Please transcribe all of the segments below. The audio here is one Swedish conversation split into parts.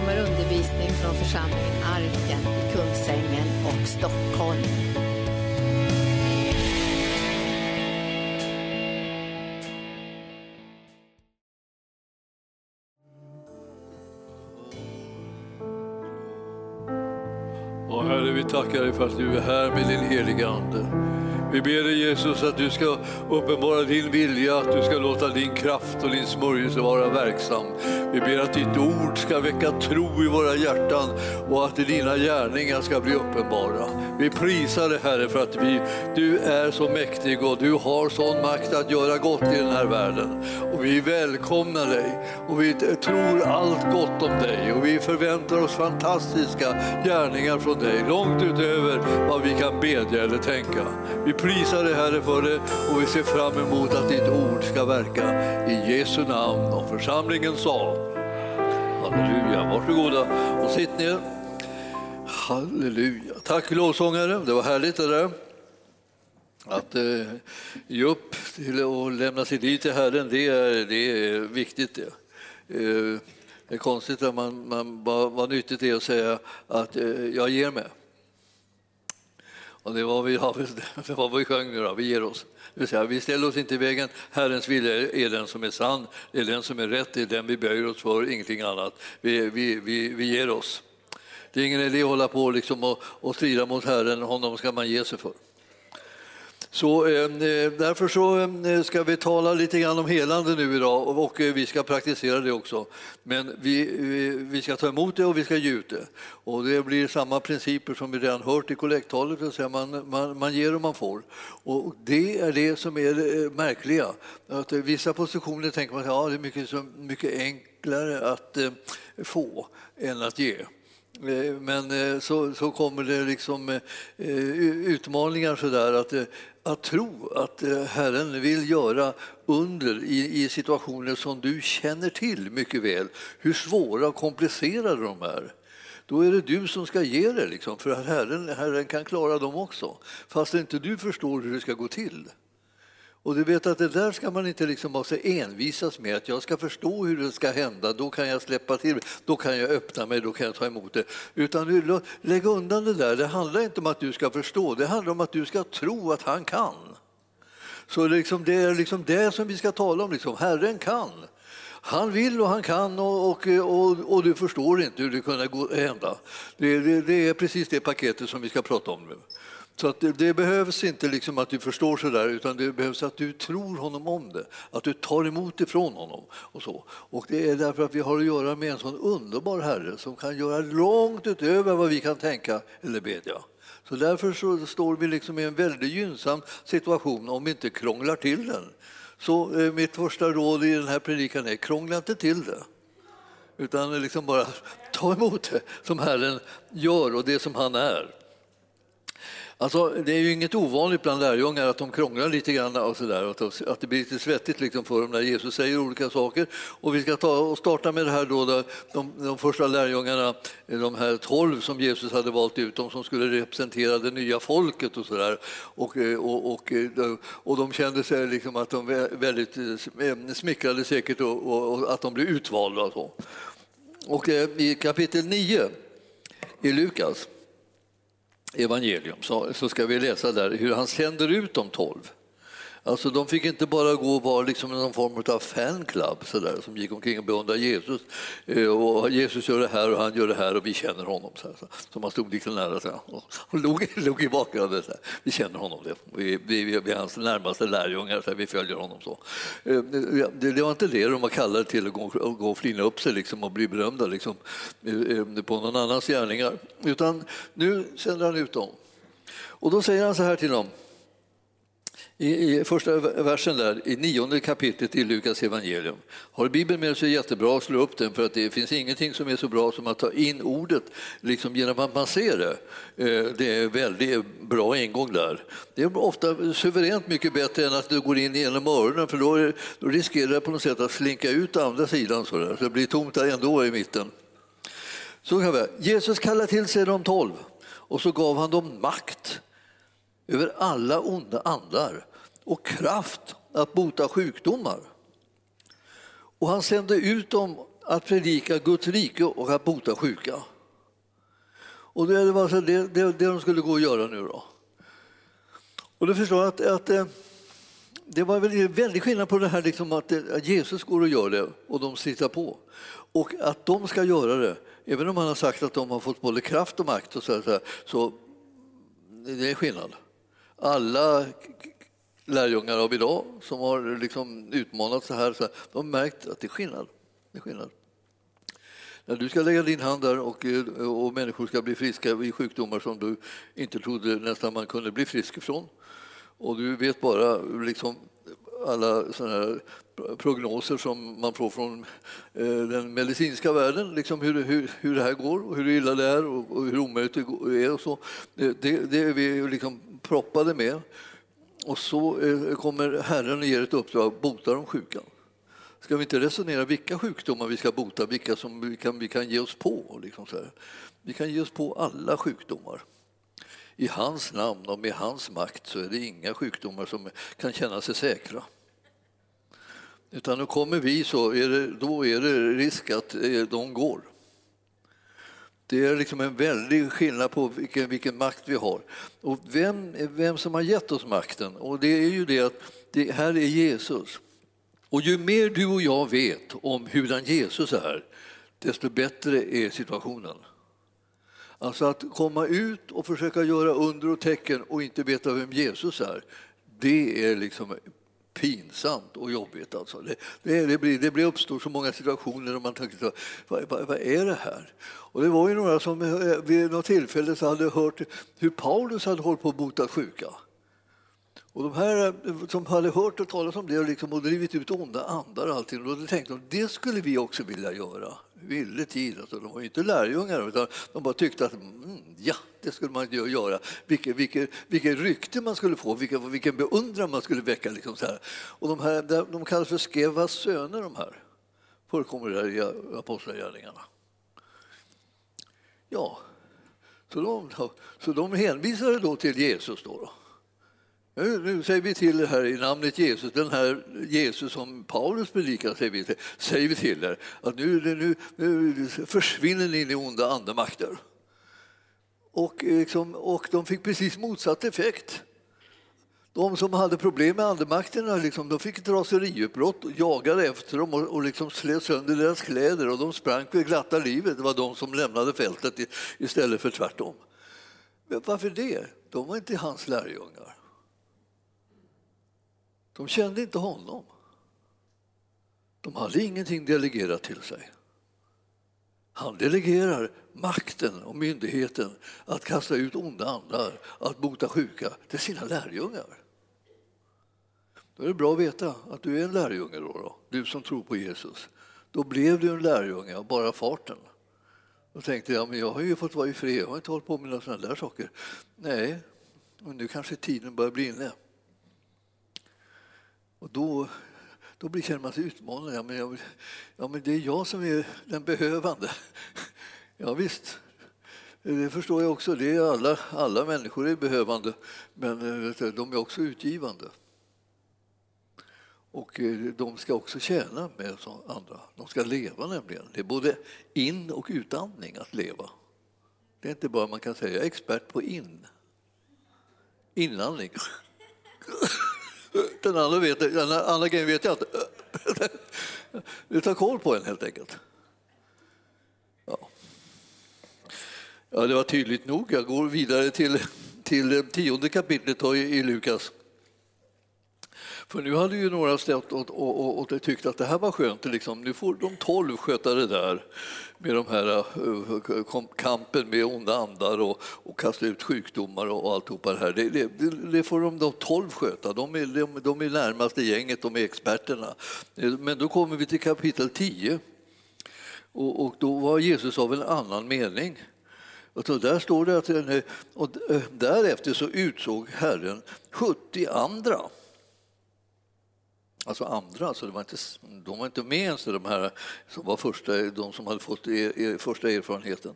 kommer undervisning från församlingen Arken i Kungsängen och Stockholm. Och Herre, vi tackar dig för att du är här med din heliga Ande. Vi ber dig Jesus att du ska uppenbara din vilja, att du ska låta din kraft och din smörjelse vara verksam. Vi ber att ditt ord ska väcka tro i våra hjärtan och att dina gärningar ska bli uppenbara. Vi prisar dig Herre för att vi, du är så mäktig och du har sån makt att göra gott i den här världen. Och vi välkomnar dig och vi tror allt gott om dig och vi förväntar oss fantastiska gärningar från dig, långt utöver vad vi kan bedja eller tänka. Vi prisar dig Herre för det och vi ser fram emot att ditt ord ska verka i Jesu namn. Och församlingen sa Halleluja, varsågoda och sitt ner. Halleluja. Tack lovsångare, det var härligt det där. Att eh, ge upp till och lämna sitt liv till Herren, det är, det är viktigt. Det. Eh, det är konstigt att man, man vad, vad nyttigt det är att säga att eh, jag ger mig. Och det var vi, ja, det var vad vi sjöng nu då, vi ger oss. Det vill säga, vi ställer oss inte i vägen, Herrens vilja är den som är sann, det är den som är rätt, det är den vi böjer oss för, ingenting annat. Vi, vi, vi, vi ger oss. Det är ingen idé att hålla på liksom och, och strida mot Herren, honom ska man ge sig för. Så, eh, därför så eh, ska vi tala lite grann om helande nu idag och, och eh, vi ska praktisera det också. Men vi, vi, vi, ska ta emot det och vi ska ge ut det. Och det blir samma principer som vi redan hört i kollekttalet, man, man, man ger och man får. Och det är det som är det eh, märkliga. Att vissa positioner tänker man att ja, det är mycket, mycket enklare att eh, få än att ge. Eh, men eh, så, så kommer det liksom eh, utmaningar sådär att att tro att Herren vill göra under i, i, situationer som du känner till mycket väl, hur svåra och komplicerade de är. Då är det du som ska ge det, liksom, för Herren, Herren kan klara dem också, fast inte du förstår hur det ska gå till. Och du vet att det där ska man inte liksom vara så envisas med att jag ska förstå hur det ska hända, då kan jag släppa till, då kan jag öppna mig, då kan jag ta emot det. Utan du, lägg undan det där, det handlar inte om att du ska förstå, det handlar om att du ska tro att han kan. Så liksom, det är liksom det som vi ska tala om, liksom. Herren kan. Han vill och han kan och, och, och, och du förstår inte hur det kunde hända. Det, det, det är precis det paketet som vi ska prata om nu. Så att det, det, behövs inte liksom att du förstår så där, utan det behövs att du tror honom om det, att du tar emot ifrån honom. Och, så. och Det är därför att vi har att göra med en sån underbar Herre som kan göra långt utöver vad vi kan tänka eller bedja. Så därför så står vi liksom i en väldigt gynnsam situation om vi inte krånglar till den. Så eh, mitt första råd i den här predikan är krångla inte till det. Utan liksom bara ta emot det som Herren gör och det som han är. Alltså, det är ju inget ovanligt bland lärjungar att de krånglar lite grann och så där, att det blir lite svettigt liksom för dem när Jesus säger olika saker. Och vi ska ta och starta med det här då, de, de första lärjungarna, de här tolv som Jesus hade valt ut, de som skulle representera det nya folket och så där. Eh, och, och, eh, och, och de kände sig liksom att de väldigt eh, smickrade säkert och, och att de blev utvalda. Och, så. och i kapitel 9 i Lukas evangelium så, så ska vi läsa där hur han sänder ut de tolv. Alltså de fick inte bara gå och vara liksom någon form av fanclub så där, som gick omkring och beundrade Jesus. Eh, och Jesus gör det här och han gör det här och vi känner honom. Så, här, så man stod lite nära så här, och låg, låg i bakgrunden. Så här. Vi känner honom, det. Vi, vi, vi är hans närmaste lärjungar, så här, vi följer honom. så. Eh, det, det var inte det de var kallade till, att gå, att gå och flina upp sig liksom, och bli berömda liksom, eh, på någon annans gärningar. Utan nu sänder han ut dem. Och då säger han så här till dem i, i första versen där, i nionde kapitlet i Lukas evangelium. Har du Bibeln med så är det jättebra att slå upp den för att det finns ingenting som är så bra som att ta in ordet liksom genom att man ser det. Eh, det är väldigt bra ingång där. Det är ofta suveränt mycket bättre än att du går in genom öronen för då, då riskerar det på något sätt att slinka ut andra sidan så, där, så det blir tomt ändå i mitten. Så kan vi. Jesus kallade till sig de tolv och så gav han dem makt över alla onda andar och kraft att bota sjukdomar. Och han sände ut dem att predika Guds rike och att bota sjuka. Och det var alltså det, det, det de skulle gå och göra nu. Då. Och du förstår att, att eh, det var en väldig skillnad på det här liksom att, eh, att Jesus går och gör det och de sitter på. Och att de ska göra det, även om han har sagt att de har fått både kraft och makt, och så, så, så det är skillnad. Alla lärjungar av idag som har liksom utmanat så här, så här, de har märkt att det är skillnad. Det är skillnad. När du ska lägga din hand där och, eh, och människor ska bli friska i sjukdomar som du inte trodde nästan man kunde bli frisk ifrån och du vet bara liksom alla såna prognoser som man får från eh, den medicinska världen, liksom hur, hur, hur det här går och hur illa det är och, och hur omöjligt det är. Och så. Det, det är vi liksom proppade med. Och så eh, kommer Herren och ger ett uppdrag, bota de sjuka. Ska vi inte resonera vilka sjukdomar vi ska bota, vilka som vi kan, vi kan ge oss på? Liksom så här. Vi kan ge oss på alla sjukdomar. I hans namn och med hans makt så är det inga sjukdomar som kan känna sig säkra. Utan då kommer vi så är det, då är det risk att eh, de går. Det är liksom en väldig skillnad på vilken, vilken makt vi har. Och vem, vem som har gett oss makten, och det är ju det att det här är Jesus. Och ju mer du och jag vet om hurdan Jesus är, desto bättre är situationen. Alltså att komma ut och försöka göra under och tecken och inte veta vem Jesus är, det är liksom pinsamt och jobbigt. Alltså. Det, det, det, blir, det blir uppstår så många situationer där man tänker så, vad, vad, vad, är det här? Och det var ju några som eh, vid något tillfälle så hade hört hur Paulus hade hållit på att bota sjuka. Och de här eh, som hade hört och talat om det och, liksom, och drivit ut onda andar och allting, och då tänkte de det skulle vi också vilja göra. Ville tid. Alltså, de var inte lärjungar, utan de bara tyckte att mm, ja, det skulle man göra. Vilket, vilket, vilket rykte man skulle få, vilken, vilken beundran man skulle väcka. Liksom så här. Och de, här, de kallas för Skevas söner, de här. Förekommer det i Apostlagärningarna. Ja, så de, så de hänvisade då till Jesus. Då, då. Nu, nu säger vi till er här i namnet Jesus, den här Jesus som Paulus predikar, säger vi till, säger vi till er att nu, nu, nu försvinner ni in i onda andemakter. Och, eh, liksom, och de fick precis motsatt effekt. De som hade problem med andemakterna liksom, de fick ett raseriutbrott och jagade efter dem och, och liksom slet sönder deras kläder och de sprang för glatta livet. Det var de som lämnade fältet istället för tvärtom. Men varför det? De var inte hans lärjungar. De kände inte honom. De hade ingenting delegerat till sig. Han delegerar makten och myndigheten att kasta ut onda andar, att bota sjuka till sina lärjungar. Då är det bra att veta att du är en lärjunge, då, då, du som tror på Jesus. Då blev du en lärjunge av bara farten. Då tänkte jag, men jag har ju fått vara i fred, jag har inte hållit på med några sådana där saker. Nej, men nu kanske tiden börjar bli inne. Och då, då blir, känner man sig utmanad. Ja men, jag, ja, men det är jag som är den behövande. Ja, visst, det förstår jag också. Det är alla, alla människor är behövande, men eh, du, de är också utgivande. Och eh, de ska också tjäna med andra. De ska leva nämligen. Det är både in och utandning att leva. Det är inte bara man kan säga jag är expert på in. Inandning. Den andra, vet, den andra grejen vet jag inte. Du tar koll på en helt enkelt. Ja. ja, det var tydligt nog. Jag går vidare till, till tionde kapitlet i Lukas. För nu hade ju några ställt och, och, och, och tyckt att det här var skönt. Liksom. Nu får de tolv sköta det där med de här uh, kampen med onda andar och, och kasta ut sjukdomar och, och alltihopa det här. Det, det, det får de, de tolv sköta. De är, de, de är närmaste gänget, de är experterna. Eh, men då kommer vi till kapitel 10. Och, och då var Jesus av en annan mening. Och så där står det att eh, och därefter så utsåg Herren 70 andra Alltså andra, så det var inte, de var inte med ens de här som var första, de som hade fått er, er, första erfarenheten.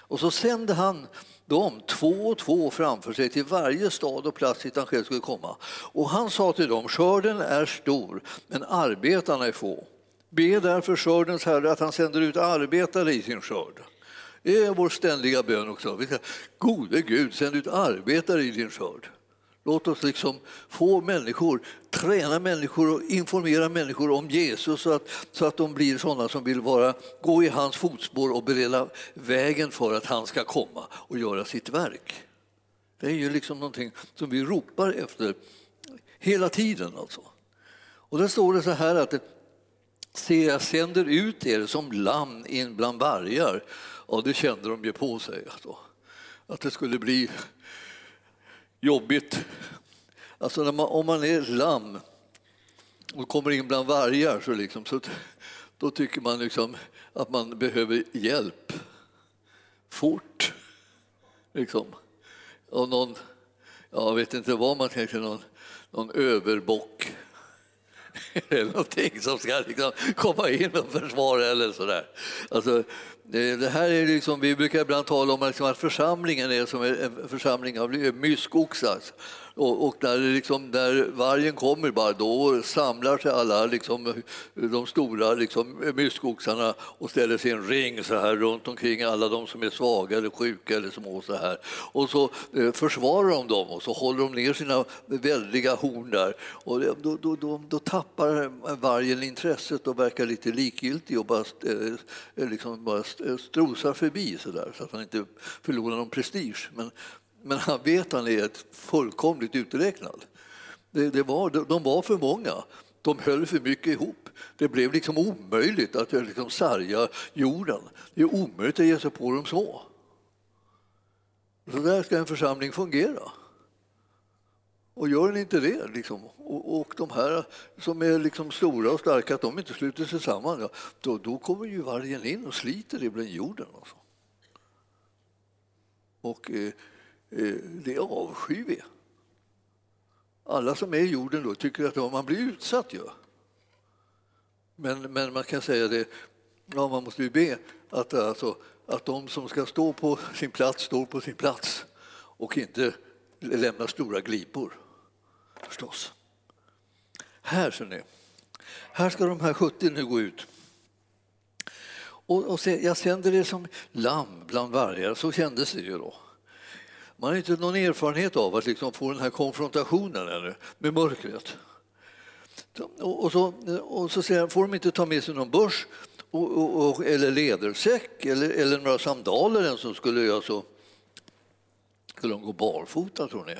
Och så sände han dem två och två framför sig till varje stad och plats dit han själv skulle komma. Och han sa till dem, skörden är stor men arbetarna är få. Be därför skördens Herre att han sänder ut arbetare i sin skörd. Det är vår ständiga bön också. Gode Gud, sänd ut arbetare i din skörd. Låt oss liksom få människor, träna människor och informera människor om Jesus så att, så att de blir sådana som vill vara, gå i hans fotspår och bereda vägen för att han ska komma och göra sitt verk. Det är ju liksom någonting som vi ropar efter hela tiden. Alltså. Och där står det så här att Se, jag sänder ut er som lamm in bland vargar. Ja, det kände de ju på sig. Då. Att det skulle bli jobbigt. Alltså man, om man är lamm och kommer in bland vargar så, liksom, så då tycker man liksom att man behöver hjälp fort. Liksom. Och någon, jag vet inte vad man tänker, någon, någon överbock eller någonting som ska liksom komma in och försvara eller sådär. Alltså, det här är liksom, vi brukar ibland tala om liksom att församlingen är som en församling av myskoxar. Alltså. Och, och när, liksom, när vargen kommer, bara, då samlar sig alla liksom, de stora liksom, myskoxarna och ställer sig i en ring så här runt omkring alla de som är svaga eller sjuka eller små. Så här. Och så eh, försvarar de dem och så håller de ner sina väldiga horn där. Och då, då, då, då tappar vargen intresset och verkar lite likgiltig och bara, eh, eh liksom bara strosar förbi så, där, så att han inte förlorar någon prestige. Men, men han vet att han är fullkomligt uträknad. Det, det var, de var för många. De höll för mycket ihop. Det blev liksom omöjligt att liksom sarga jorden. Det är omöjligt att ge sig på dem så. Så där ska en församling fungera. Och gör den inte det, liksom, och, och, de här som är liksom stora och starka, att de inte sluter sig samman, ja, då, då kommer ju vargen in och sliter ibland jorden. Alltså. Och eh, Eh, det avskyr vi. Alla som är i jorden då tycker att man blir utsatt. Ja. Men, men man kan säga det, ja, man måste ju be att, alltså, att de som ska stå på sin plats står på sin plats och inte lämnar stora glipor förstås. Här ser ni. Här ska de här 70 nu gå ut. Och, och se, jag sänder det som lamm bland vargar, så kändes det ju då. Man har inte någon erfarenhet av att liksom få den här konfrontationen ännu med mörkret. Och, så, och så säger, får de inte ta med sig någon börs och, och, eller ledersäck eller, eller några sandaler ens som skulle göra så. Skulle de gå barfota tror ni?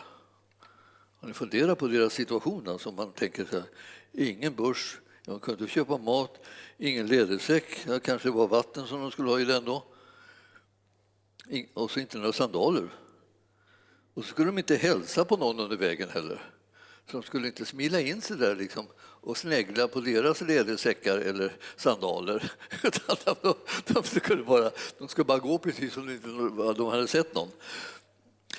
Har ni funderat på deras situation? Alltså man tänker så här, ingen börs, de kunde köpa mat, ingen ledersäck, det kanske var vatten som de skulle ha i den då. Och så inte några sandaler. Och så skulle de inte hälsa på någon under vägen heller. Så de skulle inte smila in sig där liksom och snegla på deras lädersäckar eller sandaler. De, de, skulle bara, de skulle bara gå precis som de, de hade sett någon.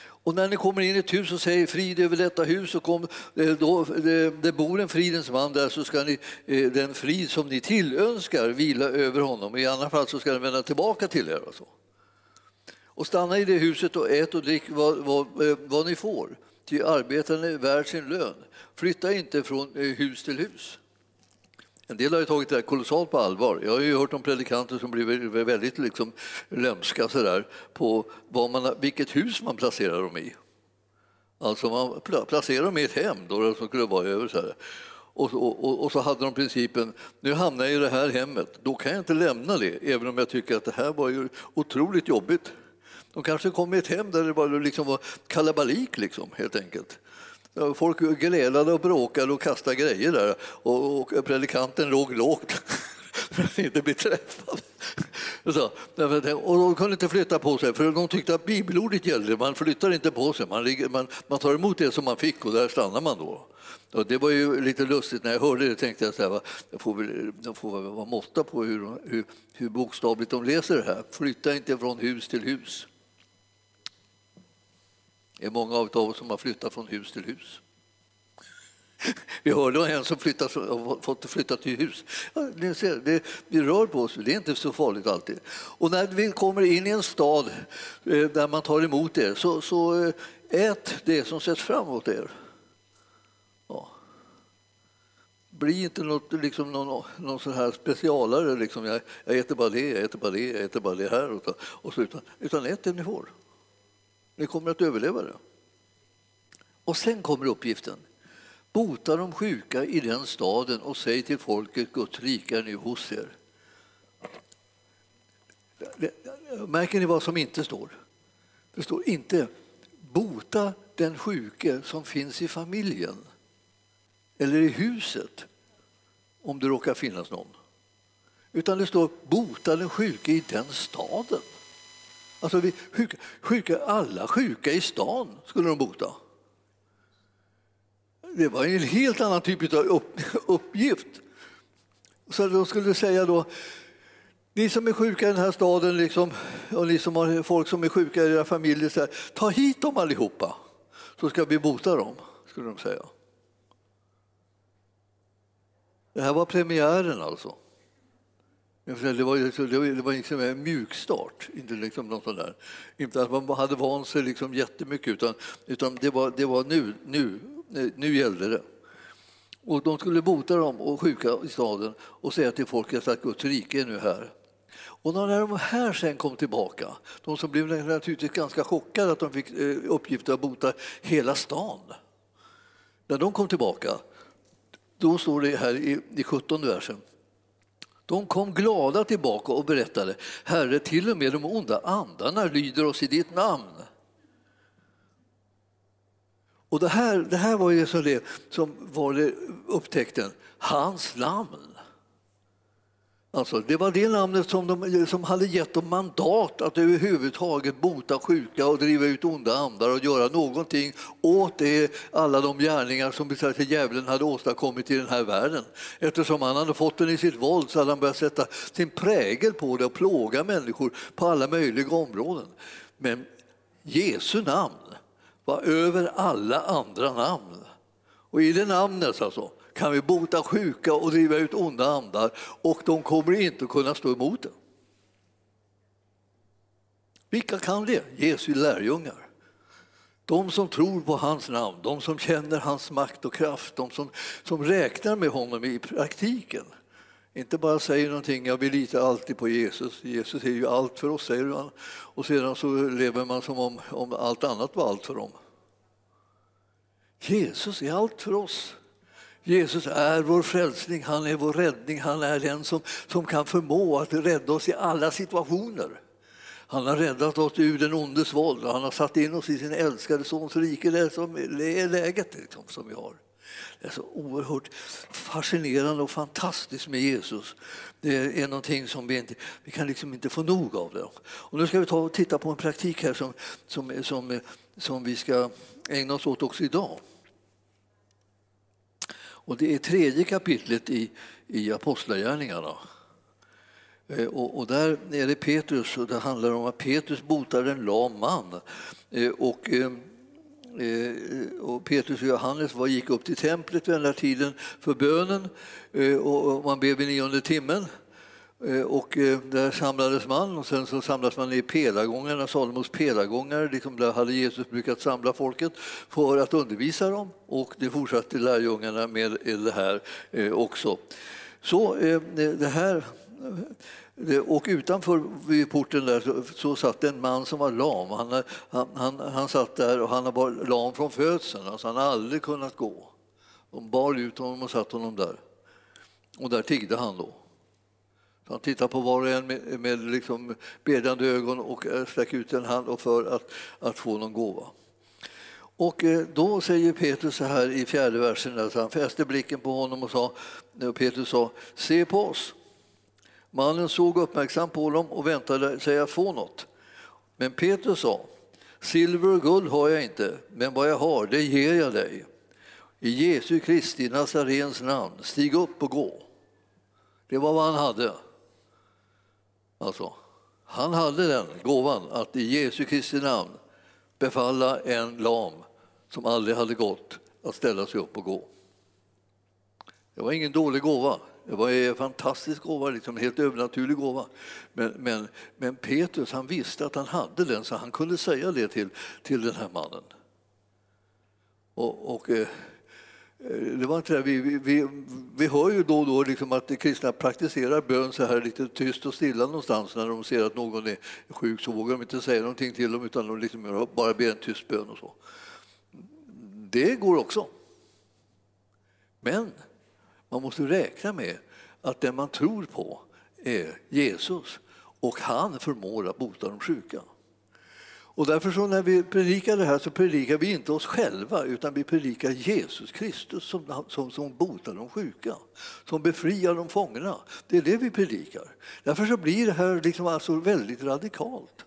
Och när ni kommer in i ett hus och säger frid över detta hus och kom, eh, då, det, det bor en fridens man där så ska ni, eh, den frid som ni tillönskar vila över honom. I annat fall så ska den vända tillbaka till er. Och, så och stanna i det huset och ät och drick vad, vad, eh, vad ni får. Ty arbetaren är värd sin lön. Flytta inte från eh, hus till hus. En del har ju tagit det här kolossalt på allvar. Jag har ju hört om predikanter som blir väldigt liksom lömska så där, på vad man, vilket hus man placerar dem i. Alltså man placerar dem i ett hem då, som skulle vara över. Så här. Och, och, och, så hade de principen, nu hamnar jag i det här hemmet, då kan jag inte lämna det, även om jag tycker att det här var ju otroligt jobbigt. De kanske kom i ett hem där det bara liksom var kalabalik, liksom, helt enkelt. Folk grälade och bråkade och kastade grejer där och, och predikanten låg lågt för att inte bli träffad. Så, och de kunde inte flytta på sig, för de tyckte att bibelordet gällde. Man flyttar inte på sig, man, man, man tar emot det som man fick och där stannar man då. Och det var ju lite lustigt, när jag hörde det tänkte jag att jag får väl, jag får väl vara måtta på hur, hur, hur bokstavligt de läser det här. Flytta inte från hus till hus. Det är många av oss som har flyttat från hus till hus. Vi hörde om en som flyttat, fått flytta till hus. Ja, ni ser, det, vi rör på oss, det är inte så farligt alltid. Och när vi kommer in i en stad eh, där man tar emot er, så, så eh, ät det som sätts fram mot er. Ja. bli inte något, liksom någon, någon sån här specialare. Liksom. Jag, jag äter bara det, jag äter bara det, jag äter bara det här. Och, och så, utan, utan ät det ni får. Ni kommer att överleva det. Och sen kommer uppgiften. Bota de sjuka i den staden och säg till folket Guds rike är nu hos er. Märker ni vad som inte står? Det står inte bota den sjuke som finns i familjen eller i huset om det råkar finnas någon. Utan det står bota den sjuke i den staden. Alltså vi, sjuka, sjuka, alla sjuka i stan skulle de bota. Det var en helt annan typ av upp, uppgift. Så de skulle säga då, ni som är sjuka i den här staden liksom, och ni som har folk som är sjuka i era familjer, så här, ta hit dem allihopa så ska vi bota dem, skulle de säga. Det här var premiären alltså. Det var, det var liksom en mjukstart, inte liksom något sånt där. Inte att man hade vant sig liksom jättemycket, utan, utan det, var, det var nu, nu, eh, nu gällde det. Och de skulle bota dem och sjuka i staden och säga till folket att Guds rike är nu här. Och när de här sen kom tillbaka, de som blev naturligtvis ganska chockade att de fick eh, uppgiften att bota hela stan. När de kom tillbaka, då står det här i, i 17 versen. De kom glada tillbaka och berättade, Herre, till och med de onda andarna lyder oss i ditt namn. Och det här, det här var ju så det som var det upptäckten, hans namn. Alltså, det var det namnet som, de, som hade gett dem mandat att överhuvudtaget bota sjuka och driva ut onda andar och göra någonting åt det, alla de gärningar som djävulen hade åstadkommit i den här världen. Eftersom han hade fått den i sitt våld så hade han börjat sätta sin prägel på det och plåga människor på alla möjliga områden. Men Jesu namn var över alla andra namn. Och i det namnet alltså, kan vi bota sjuka och driva ut onda andar och de kommer inte att kunna stå emot det. Vilka kan det? Jesu lärjungar. De som tror på hans namn, de som känner hans makt och kraft, de som, som räknar med honom i praktiken. Inte bara säger någonting, ja, vi litar alltid på Jesus, Jesus är ju allt för oss, säger man. Och sedan så lever man som om, om allt annat var allt för dem. Jesus är allt för oss. Jesus är vår frälsning, han är vår räddning, han är den som, som kan förmå att rädda oss i alla situationer. Han har räddat oss ur den ondes våld och han har satt in oss i sin älskade Sons rike. Det är, som, det är läget liksom, som vi har. Det är så oerhört fascinerande och fantastiskt med Jesus. Det är någonting som vi inte vi kan liksom inte få nog av. Det. Och nu ska vi ta och titta på en praktik här som, som, som, som vi ska ägna oss åt också idag. Och det är tredje kapitlet i, i Apostlagärningarna. Eh, och, och, där är det Petrus och det handlar om att Petrus botar en lam man. Eh, och, eh, och Petrus och Johannes var, gick upp till templet vid den där tiden för bönen och man ber vid nionde timmen. Eh, och eh, där samlades man och sen så samlades man i pelargångarna, Salomos pelargångar. Liksom där hade Jesus brukat samla folket för att undervisa dem och det fortsatte lärjungarna med det här eh, också. Så det här och utanför vid porten där så, så satt en man som var lam. Han, han, han, han satt där och han var lam från födseln, alltså han hade aldrig kunnat gå. De bar ut honom och satt honom där. Och där tiggde han då. Han tittar på var och en med, med liksom bedjande ögon och eh, sträcker ut en hand för att, att få någon gåva. Och eh, då säger Petrus så här i fjärde versen, alltså han fäste blicken på honom och sa, och Petrus sa, se på oss. Mannen såg uppmärksamt på dem och väntade sig att få något. Men Petrus sa, silver och guld har jag inte, men vad jag har, det ger jag dig. I Jesu Kristi Nazarens namn, stig upp och gå. Det var vad han hade. Alltså, han hade den gåvan att i Jesu Kristi namn befalla en lam som aldrig hade gått att ställa sig upp och gå. Det var ingen dålig gåva. Det var en fantastisk gåva, liksom en helt övernaturlig gåva. Men, men, men Petrus han visste att han hade den så han kunde säga det till, till den här mannen. Och, och eh, Eh, det var inte det. Vi, vi, vi, vi hör ju då och då liksom att kristna praktiserar bön så här lite tyst och stilla någonstans. När de ser att någon är sjuk så vågar de inte säga någonting till dem utan de liksom bara ber en tyst bön och så. Det går också. Men man måste räkna med att den man tror på är Jesus och han förmår att bota de sjuka. Och därför så när vi predikar det här så predikar vi inte oss själva utan vi predikar Jesus Kristus som, som, som botar de sjuka, som befriar de fångna. Det är det vi predikar. Därför så blir det här liksom alltså väldigt radikalt.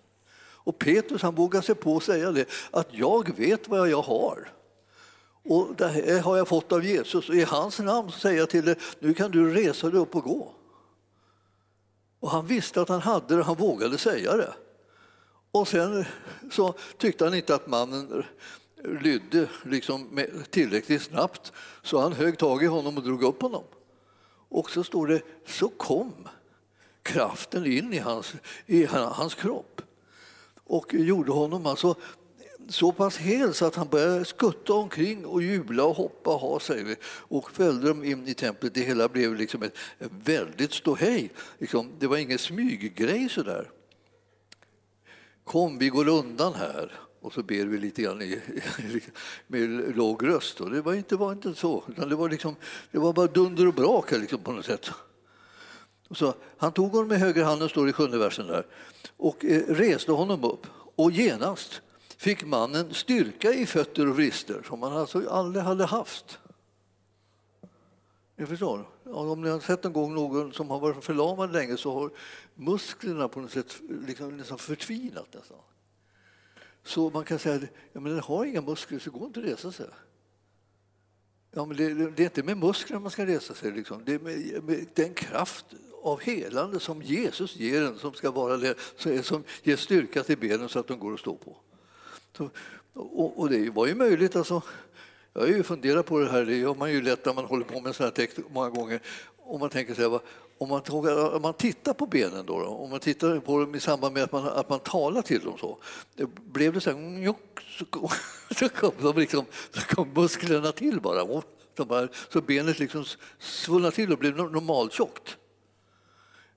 Och Petrus han vågar sig på att säga det, att jag vet vad jag har. Och det här har jag fått av Jesus och i hans namn säger jag till dig, nu kan du resa dig upp och gå. Och han visste att han hade det, han vågade säga det. Och sen så tyckte han inte att mannen lydde liksom tillräckligt snabbt så han högg tag i honom och drog upp honom. Och så står det, så kom kraften in i hans, i hans kropp och gjorde honom alltså så pass hel så att han började skutta omkring och jubla och hoppa och ha sig och följde dem in i templet. Det hela blev liksom ett väldigt ståhej. Liksom. Det var ingen smyggrej sådär. Kom, vi går undan här. Och så ber vi lite grann i, med låg röst. Och det var inte, var inte så, utan det var, liksom, det var bara dunder och brak liksom, på något sätt. Så han tog honom med höger handen, står i sjunde versen där, och eh, reste honom upp. Och genast fick mannen styrka i fötter och vrister som han alltså aldrig hade haft. Ni förstår? Om ni har sett någon gång någon som har varit förlamad länge så har musklerna på något sätt liksom nästan förtvinat. Nästan. Så man kan säga att ja, men den har inga muskler så går inte att resa sig. Ja, men det, det, är inte med musklerna man ska resa sig, liksom. det är med, med, den kraft av helande som Jesus ger en som ska vara det, som ger styrka till benen så att de går att stå på. Så, och, och, det var ju möjligt alltså, jag har ju funderat på det här, det gör man ju lätt när man håller på med sådana här text många gånger. Om man tänker sig, om man, om man tittar på benen då, då, om man tittar på dem i samband med att man, att man talar till dem så, det blev det så här, så kom, så kom, de liksom, så kom musklerna till bara. Så, bara, så benet liksom svullnade till och blev normaltjockt.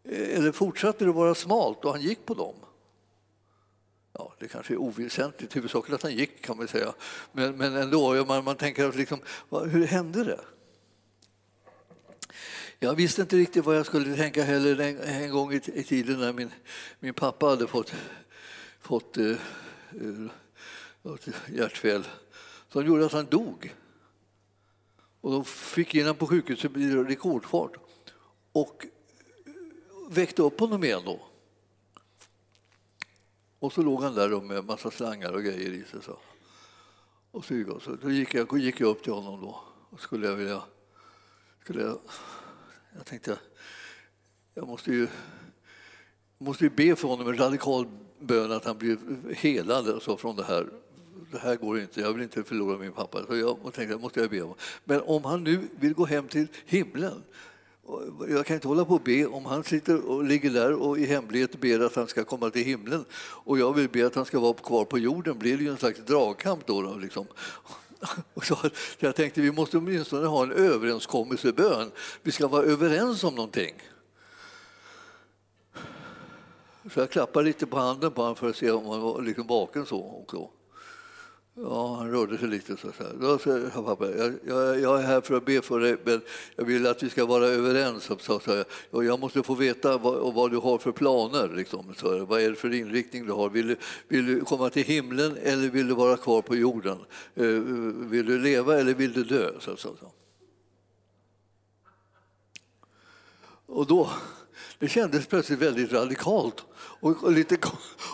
Eh, eller fortsatte det vara smalt och han gick på dem ja, det kanske är oväsentligt, huvudsaken att han gick kan man säga. Men, men ändå, man, man tänker liksom, hur hände det? Jag visste inte riktigt vad jag skulle tänka heller en, en gång i, i, tiden när min, min pappa hade fått, fått eh, eh hjärtfel som gjorde att han dog. Och de fick in honom på sjukhuset i rekordfart och eh, väckte upp honom igen då. Och så låg han där med massa slangar och grejer i sig. Så. Och så, så då gick jag, gick jag upp till honom då och skulle jag vilja... Skulle jag, jag tänkte, jag måste ju, måste ju be för honom en radikal bön att han blir helad alltså, från det här. Det här går inte, jag vill inte förlora min pappa. Så jag tänkte, måste jag be om. Men om han nu vill gå hem till himlen jag kan inte hålla på och be om han sitter och ligger där och i hemlighet ber att han ska komma till himlen och jag vill be att han ska vara kvar på jorden blir det ju en slags dragkamp då. då liksom. Och så jag tänkte vi måste åtminstone ha en överenskommelsebön. Vi ska vara överens om någonting. Så jag klappade lite på handen på honom för att se om han var liksom vaken så. Och så. Ja, han rörde sig lite. Så här. Då sa pappa, jag, jag, jag, är här för att be för dig, men jag vill att vi ska vara överens. Så, så, och jag måste få veta vad, vad du har för planer. Liksom. Så, vad är det för inriktning du har? Vill du, vill du komma till himlen eller vill du vara kvar på jorden? Eh, vill du leva eller vill du dö? Så, så, så. Och då, det kändes plötsligt väldigt radikalt och, och lite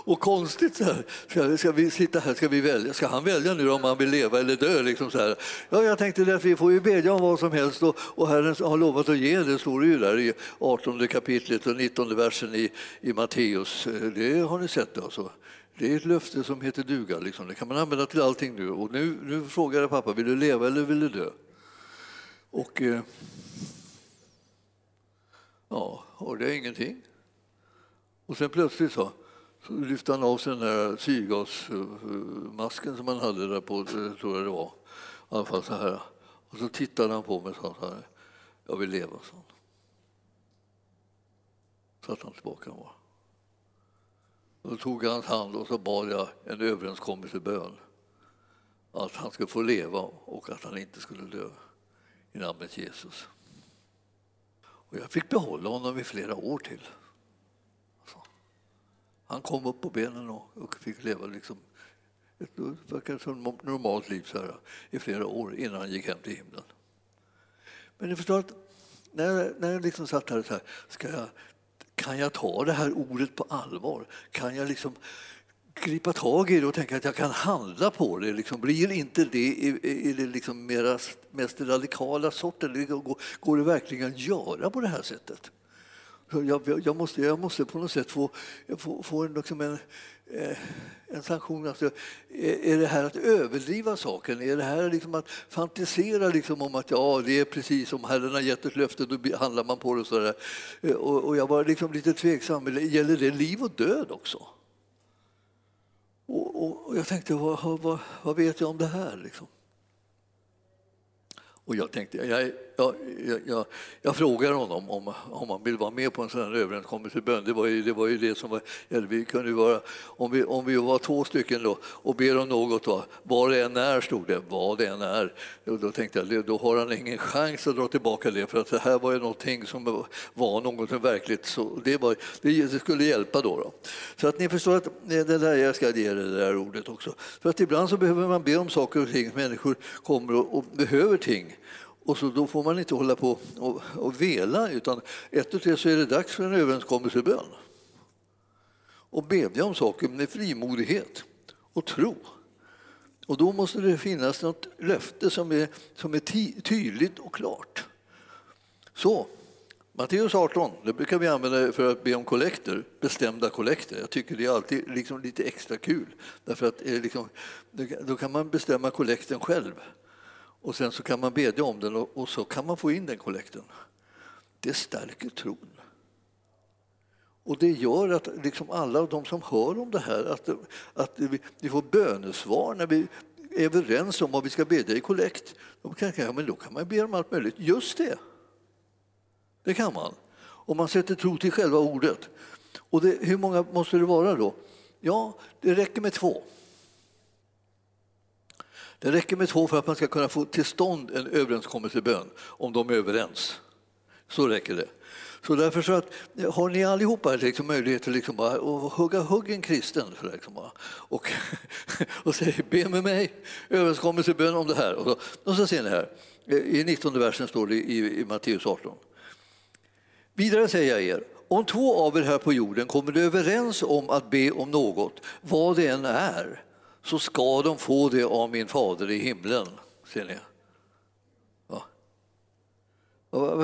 och konstigt. Så här. Ska, ska, vi sitta här, ska vi välja? Ska han välja nu om han vill leva eller dö? Liksom så här. Ja, jag tänkte att vi får ju bedja om vad som helst och, och Herren har lovat att ge, det står ju där i 18 kapitlet och 19 versen i, i Matteus. Eh, det har ni sett alltså. Det är ett löfte som heter duga, liksom. det kan man använda till allting nu. Och nu, nu frågar jag pappa, vill du leva eller vill du dö? Och eh, ja, hörde jag ingenting. Och sen plötsligt så, så lyfte han av sig den där syrgasmasken som han hade där på, eh, tror jag det var. I alla fall så här. Och så tittade han på mig och sa så här, jag vill leva. Så satte han tillbaka bara. Då tog jag hans hand och så bad jag en överenskommelsebön att han skulle få leva och att han inte skulle dö i namnet Jesus. Och jag fick behålla honom i flera år till. Han kom upp på benen och, fick leva liksom ett normalt liv så här, i flera år innan han gick hem till himlen. Men ni förstår att när jag, när jag liksom satt här, så här ska jag, kan jag ta det här ordet på allvar? Kan jag liksom gripa tag i det och tänka att jag kan handla på det. Liksom, blir inte det i, i det liksom mera, mest radikala sorten? Går, går det verkligen att göra på det här sättet? Jag, jag, måste, jag måste på något sätt få, få, få en, liksom en, eh, en sanktion. Alltså, är det här att överdriva saken? Är det här liksom att fantisera liksom om att ja, det är precis som Herren har gett ett löfte, då handlar man på det. Och, så där. Eh, och, och jag var liksom lite tveksam. Gäller det liv och död också? Och, Och, och jag tänkte, vad, vad, vad, vet jag om det här? Liksom? Och jag tänkte, jag, jag, jag, jag frågar honom om, om han vill vara med på en sån här överenskommelsebön. Det var ju det, var ju det som var, vi kunde vara, om, vi, om vi var två stycken då, och ber om något, då, vad det än är, stod det, vad det än är. Och då tänkte jag, då har han ingen chans att dra tillbaka det, för att det här var ju någonting som var något verkligt, så det, var, det skulle hjälpa då, då. Så att ni förstår att det där, jag ska ge det där ordet också. För att ibland så behöver man be om saker och ting, människor kommer och, och behöver ting. Och så då får man inte hålla på och, och vela, utan ett och tre så är det dags för en överenskommelsebön. Och bedja om saker med frimodighet och tro. Och då måste det finnas något löfte som är, som är tydligt och klart. Så, Matteus 18, det brukar vi använda för att be om kollekter, bestämda kollekter. Jag tycker det är alltid liksom lite extra kul, därför att liksom, då kan man bestämma kollekten själv och sen så kan man bedja om den och, så kan man få in den kollekten. Det stärker tron. Och det gör att liksom alla de som hör om det här, att, att vi, vi får bönesvar när vi är överens om vad vi ska bedja i kollekt. De kan, ja, men då kan man be om allt möjligt. Just det! Det kan man. Om man sätter tro till själva ordet. Och det, hur många måste det vara då? Ja, det räcker med två. Det räcker med två för att man ska kunna få till stånd en överenskommelsebön om de är överens. Så räcker det. Så därför så att, har ni allihopa liksom möjlighet att liksom bara, att hugga hugg en kristen för liksom bara, och, och säga be med mig, överenskommelsebön om det här. Och så, och så ser ni här, i 19 versen står det i, i Matteus 18. Vidare säger jag er, om två av er här på jorden kommer överens om att be om något, vad det än är, så ska de få det av min fader i himlen. Ser ni? Ja.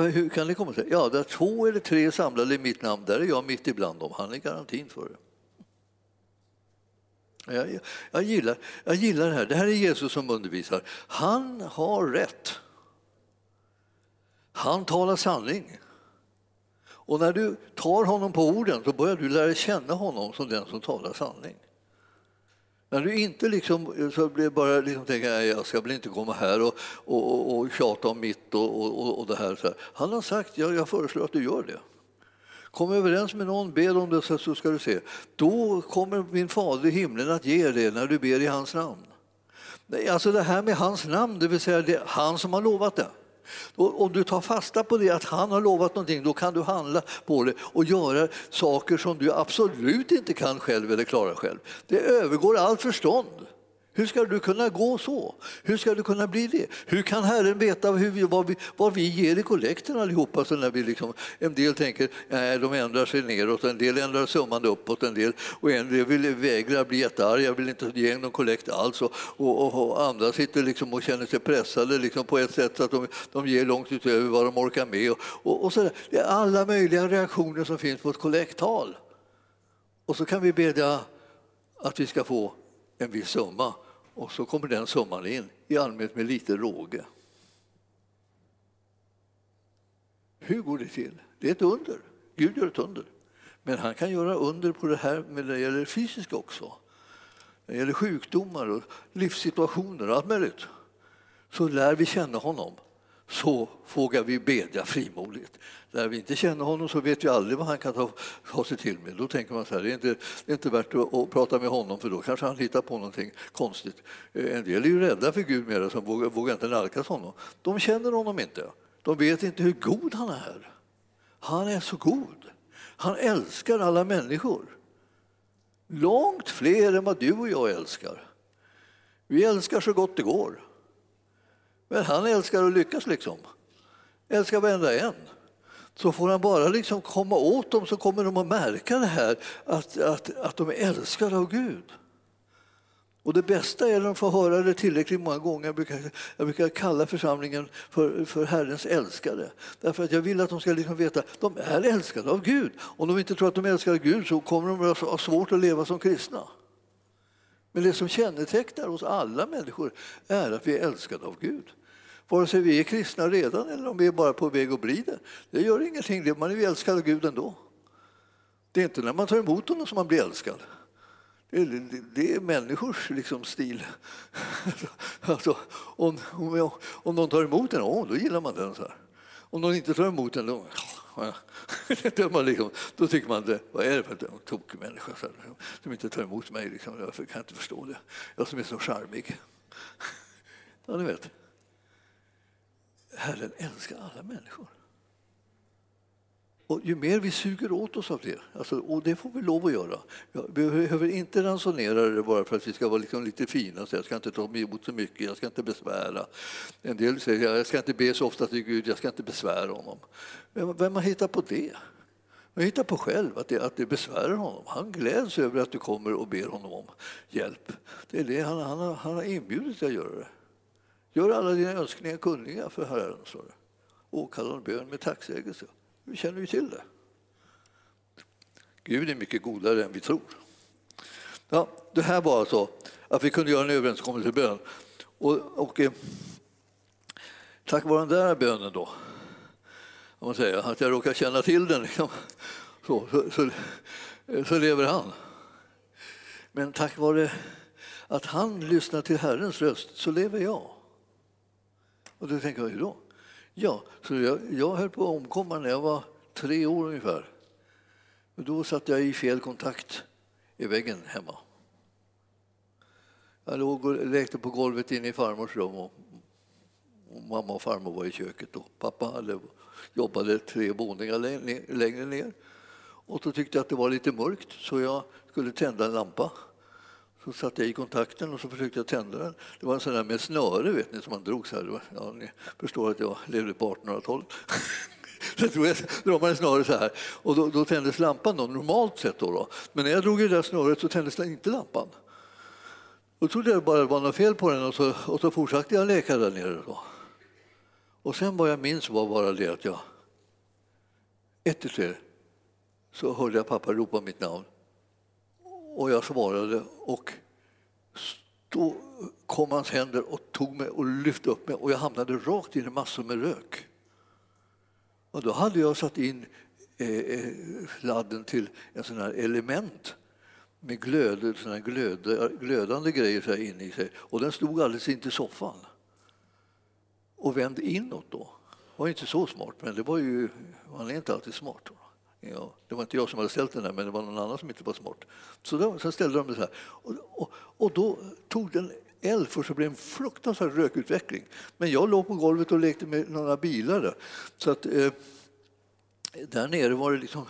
Hur kan det komma sig? Ja, där två eller tre samlade i mitt namn, där är jag mitt ibland dem. Han är garantin för det. Jag, jag, jag, gillar, jag gillar det här. Det här är Jesus som undervisar. Han har rätt. Han talar sanning. Och när du tar honom på orden så börjar du lära känna honom som den som talar sanning. När du inte liksom, så blir bara liksom tänker att jag ska väl inte komma här och, och, och, och tjata om mitt och, och, och det här. Så här. Han har sagt, ja, jag föreslår att du gör det. Kom överens med någon, be om det så ska du se. Då kommer min fader i himlen att ge det när du ber i hans namn. Alltså det här med hans namn, det vill säga det är han som har lovat det. Om du tar fasta på det, att han har lovat någonting, då kan du handla på det och göra saker som du absolut inte kan själv eller klara själv. Det övergår allt förstånd. Hur ska du kunna gå så? Hur ska du kunna bli det? Hur kan Herren veta hur vi, vad, vi, vad vi ger i kollekten allihopa? Så när vi liksom, en del tänker nej, de ändrar sig neråt, en del ändrar summan uppåt, en del, och en del vill vägra bli jättearg, jag vill inte ge någon kollekt alls. Och, och, och, andra sitter liksom och känner sig pressade liksom på ett sätt så att de, de ger långt utöver vad de orkar med. Och, och, och så där. Det är alla möjliga reaktioner som finns på ett kollekttal. Och så kan vi bedja att vi ska få en viss summa och så kommer den summan in, i allmänhet med lite råge. Hur går det till? Det är ett under. Gud gör ett under. Men han kan göra under på det här med det gäller fysiska också. När Det gäller sjukdomar och livssituationer och allt möjligt. så lär vi känna honom så vågar vi bedja frimodigt. När vi inte känner honom så vet vi aldrig vad han kan ta, ta sig till med. Då tänker man så här, det är inte, det är inte värt att, prata med honom för då kanske han hittar på någonting konstigt. Eh, en del är ju rädda för Gud mera, som vågar, vågar inte nalkas honom. De känner honom inte. De vet inte hur god han är. Han är så god. Han älskar alla människor. Långt fler än vad du och jag älskar. Vi älskar så gott det går. Men han älskar att lyckas liksom. Älskar varenda en. Så får han bara liksom komma åt dem så kommer de att märka det här att, att, att de är älskade av Gud. Och det bästa är när de får höra det tillräckligt många gånger. Jag brukar, jag brukar kalla församlingen för, för Herrens älskade. Därför att jag vill att de ska liksom veta att de är älskade av Gud. Om de inte tror att de älskar Gud så kommer de att ha svårt att leva som kristna. Men det som kännetecknar oss alla människor är att vi är älskade av Gud. Vare sig vi är kristna redan eller om vi är bara på väg att bli det. Det gör ingenting, man är ju älskad av Gud ändå. Det är inte när man tar emot honom som man blir älskad. Det är, människors liksom, stil. Alltså, om, om, om de tar emot den, oh, då gillar man den. Så här. Om de inte tar emot den, då, då, liksom, då tycker man det, vad är det för en tokig människa så här, som inte tar emot mig? Liksom, jag kan inte förstå det. Jag som är så charmig. Ja, ni vet. Herren älskar alla människor. Och ju mer vi suger åt oss av det, alltså, och det får vi lov att göra. Vi behöver inte ransonera det bara för att vi ska vara liksom lite fina. Så jag ska inte ta emot så mycket, jag ska inte besvära. En del säger jag ska inte be så ofta till Gud, jag ska inte besvära honom. Vem, vem har hittat på det? Man hittar på själv att det, att det besvärar honom. Han gläds över att du kommer och ber honom om hjälp. Det är det han, han, har, han har inbjudit dig att göra det. Gör alla dina önskningar kunniga för Herren, står det. Åkallar bön med tacksägelse. Vi känner ju till det. Gud är mycket godare än vi tror. Ja, det här var alltså att vi kunde göra en överenskommelse bön. Och, och eh, tack vare den där bönen då, om man säger, att jag råkar känna till den, liksom, så, så, så, så lever han. Men tack vare att han lyssnar till Herrens röst så lever jag. Och då tänker jag, hur då? Ja, så jag, jag höll på att omkomma när jag var tre år ungefär. Och då satt jag i fel kontakt i väggen hemma. Jag låg och lekte på golvet inne i farmors rum och, och mamma och farmor var i köket och pappa hade, jobbade tre våningar längre ner. Och då tyckte jag att det var lite mörkt så jag skulle tända en lampa. Så satte jag i kontakten och så försökte jag tända den. Det var en sån där med snöre vet ni, som man drog så här. Ja, ni förstår att jag levde på 1800-talet. så drog jag, drar man en snöre så här och då, då tändes lampan då, normalt sett. Då, då. Men när jag drog i det där snöret så tändes inte lampan. Då trodde jag bara det var något fel på den och så, och så fortsatte jag leka där nere. Då. Och sen vad jag minns var bara det att jag ett till tre så hörde jag pappa ropa mitt namn. Och jag svarade och då kom hans händer och tog mig och lyfte upp mig och jag hamnade rakt in i massor med rök. Och då hade jag satt in eh, eh till en sån här element med glöd, såna glöd, glödande grejer så inne i sig. Och den stod alldeles intill soffan och vände inåt då. Det var inte så smart, men det var ju, man är inte alltid smart. Då. Ja, det var inte jag som hade ställt den där, men det var någon annan som inte var smart. Så då, sen ställde de det så här. Och, och, och då tog den eld för så blev det en fruktansvärd rökutveckling. Men jag låg på golvet och lekte med några bilar där. Så att, eh, där nere var det liksom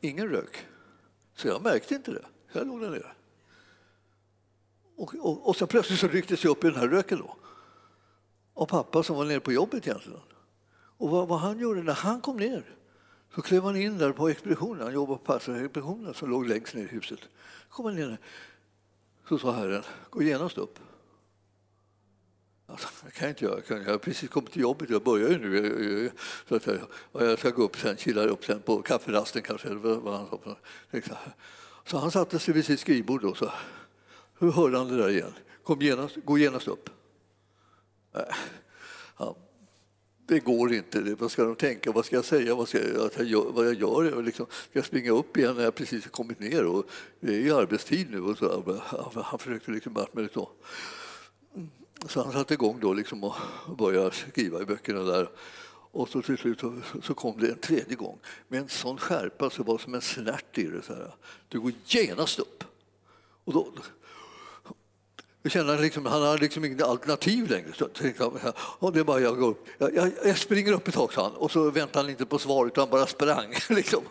ingen rök. Så jag märkte inte det. Jag låg där nere. Och, och, och så plötsligt så rycktes jag upp i den här röken då. Och pappa som var nere på jobbet egentligen. Och vad, vad han gjorde när han kom ner så klev han in där på expeditionen, han jobbade på pastorsexpeditionen som låg längst ner i huset. kom han där. så sa Herren, gå genast upp. Alltså, det kan jag inte göra, jag har precis kommit till jobbet, jag börjar ju nu. Så att jag, jag ska gå upp sen, chilla upp sen på kafferasten kanske, eller vad han sa. Så han satte sig vid sitt skrivbord och så hörde han det där igen. Kom genast, gå genast upp. Äh det går inte. Vad ska de tänka? Vad ska jag säga? Vad, ska jag, att jag gör, vad jag gör? Jag liksom, ska jag springa upp igen när jag precis har kommit ner? Och det är ju arbetstid nu. Och så. Han försökte liksom bara med det så. så han satte igång då liksom och började skriva i böckerna där. Och så till slut så kom det en tredje gång med en sån skärpa så det var som en snärt i det. Så här. Du går genast upp. Och då, jag kände liksom, han hade liksom inget alternativ längre. Så tänkte han, och det är bara jag går upp. Jag, jag, jag, springer upp ett tag, sa han. Och så väntade han inte på svar utan bara sprang. Liksom.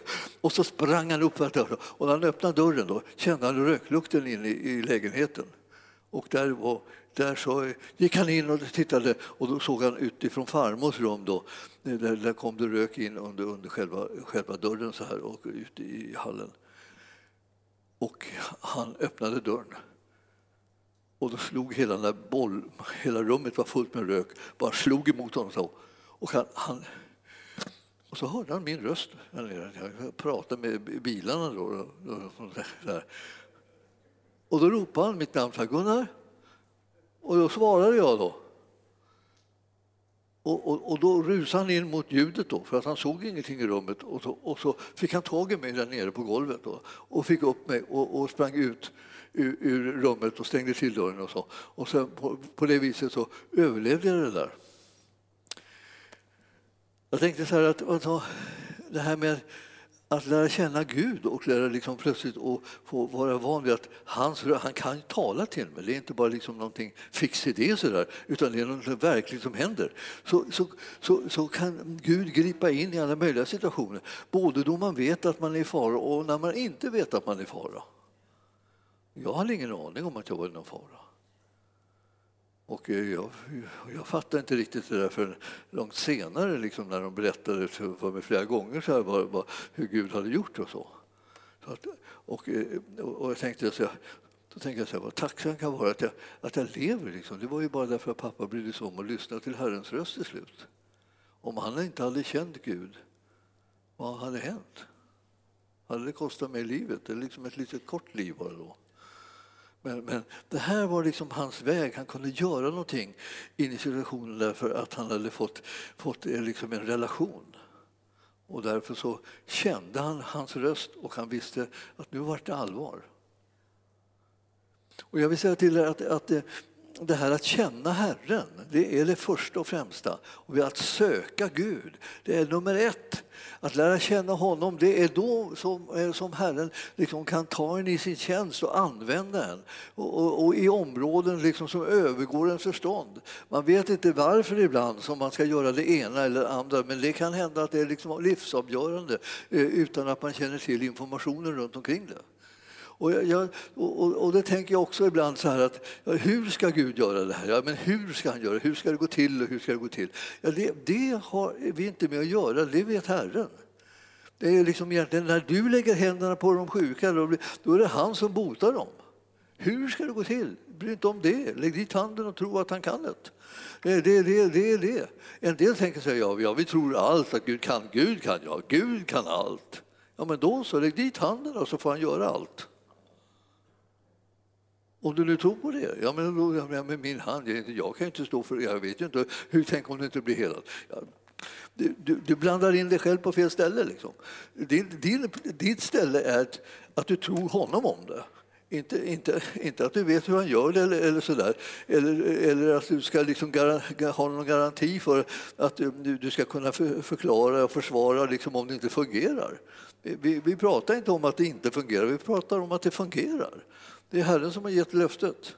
Och så sprang han upp dörren. Och när han öppnade dörren då, kände han röklukten in i, i lägenheten. Och där, var, där så gick han in och tittade och då såg han utifrån farmors rum då, eh, där, där kom det rök in under, under själva, själva dörren så här och ut i hallen. Och han öppnade dörren. Och då slog hela, den boll, hela rummet var fullt med rök, bara slog emot honom så. Och, han, han, och så hörde han min röst. Jag pratade med bilarna då. Där. och då ropade han mitt namn, Gunnar. Och då svarade jag då. Och, och, och, då rusade han in mot ljudet då, för att han såg ingenting i rummet. Och så, och så fick han tag i mig där nere på golvet då, och fick upp mig och, och sprang ut ur, ur, rummet och stängde till dörren och så. Och sen på, på det viset så överlevde jag det där. Jag tänkte så här att alltså, det här med att lära känna Gud och lära liksom plötsligt och få vara van vid att han, han kan tala till mig. Det är inte bara liksom någonting fix idé sådär, utan det är något verkligt som händer. Så, så, så, så, kan Gud gripa in i alla möjliga situationer, både då man vet att man är i fara och när man inte vet att man är i fara. Jag hade ingen aning om att jag var i någon fara. Och jag, jag fattade inte riktigt det där förrän långt senare liksom, när de berättade för mig flera gånger så här, vad, vad, hur Gud hade gjort och så. så att, eh, och, och jag tänkte så här, då tänkte jag så här, vad tacksam kan vara att jag, att jag lever. Liksom. Det var ju bara därför att pappa brydde sig om att lyssna till Herrens röst till slut. Om han inte hade känt Gud, vad hade hänt? Hade det kostat mig livet? Eller liksom ett litet kort liv bara då? Men, men, det här var liksom hans väg. Han kunde göra någonting in i situationen därför att han hade fått, fått eh, liksom en relation. Och därför så kände han hans röst och han visste att nu var det allvar. Och jag vill säga till er att, att eh, det, här att känna Herren, det är det första och främsta. Och att söka Gud, det är nummer ett. Att lära känna honom, det är då som, som Herren liksom kan ta en i sin tjänst och använda en. Och, och, och i områden liksom som övergår en förstånd. Man vet inte varför ibland som man ska göra det ena eller andra men det kan hända att det är liksom livsavgörande eh, utan att man känner till informationen runt omkring det. Och, jag, och, och, det tänker jag också ibland så här att ja, hur ska Gud göra det här? Ja, men hur ska han göra det? Hur ska det gå till? Och hur ska det gå till? Ja, det, det har vi inte med att göra, det vet Herren. Det är liksom egentligen när du lägger händerna på de sjuka, då, då är det han som botar dem. Hur ska det gå till? Bry inte om det. Lägg dit handen och tro att han kan det. Det, det, det, det det. En del tänker sig ja, ja, vi tror allt att Gud kan. Gud kan, ja, Gud kan allt. Ja, men då så, lägg dit handen och så får han göra allt. Om du nu tror på det, ja men då, ja, med min hand, jag kan inte stå för det, jag vet ju inte, hur tänk om du inte blir helad? Ja, du, du, du, blandar in dig själv på fel ställe. Liksom. Din, din, ditt ställe är att, att du tror honom om det. Inte, inte, inte att du vet hur han gör det eller, eller sådär. Eller, eller att du ska liksom ha någon garanti för att du, du ska kunna för, förklara och försvara liksom om det inte fungerar. Vi, vi pratar inte om att det inte fungerar, vi pratar om att det fungerar. Det är Herren som har gett löftet.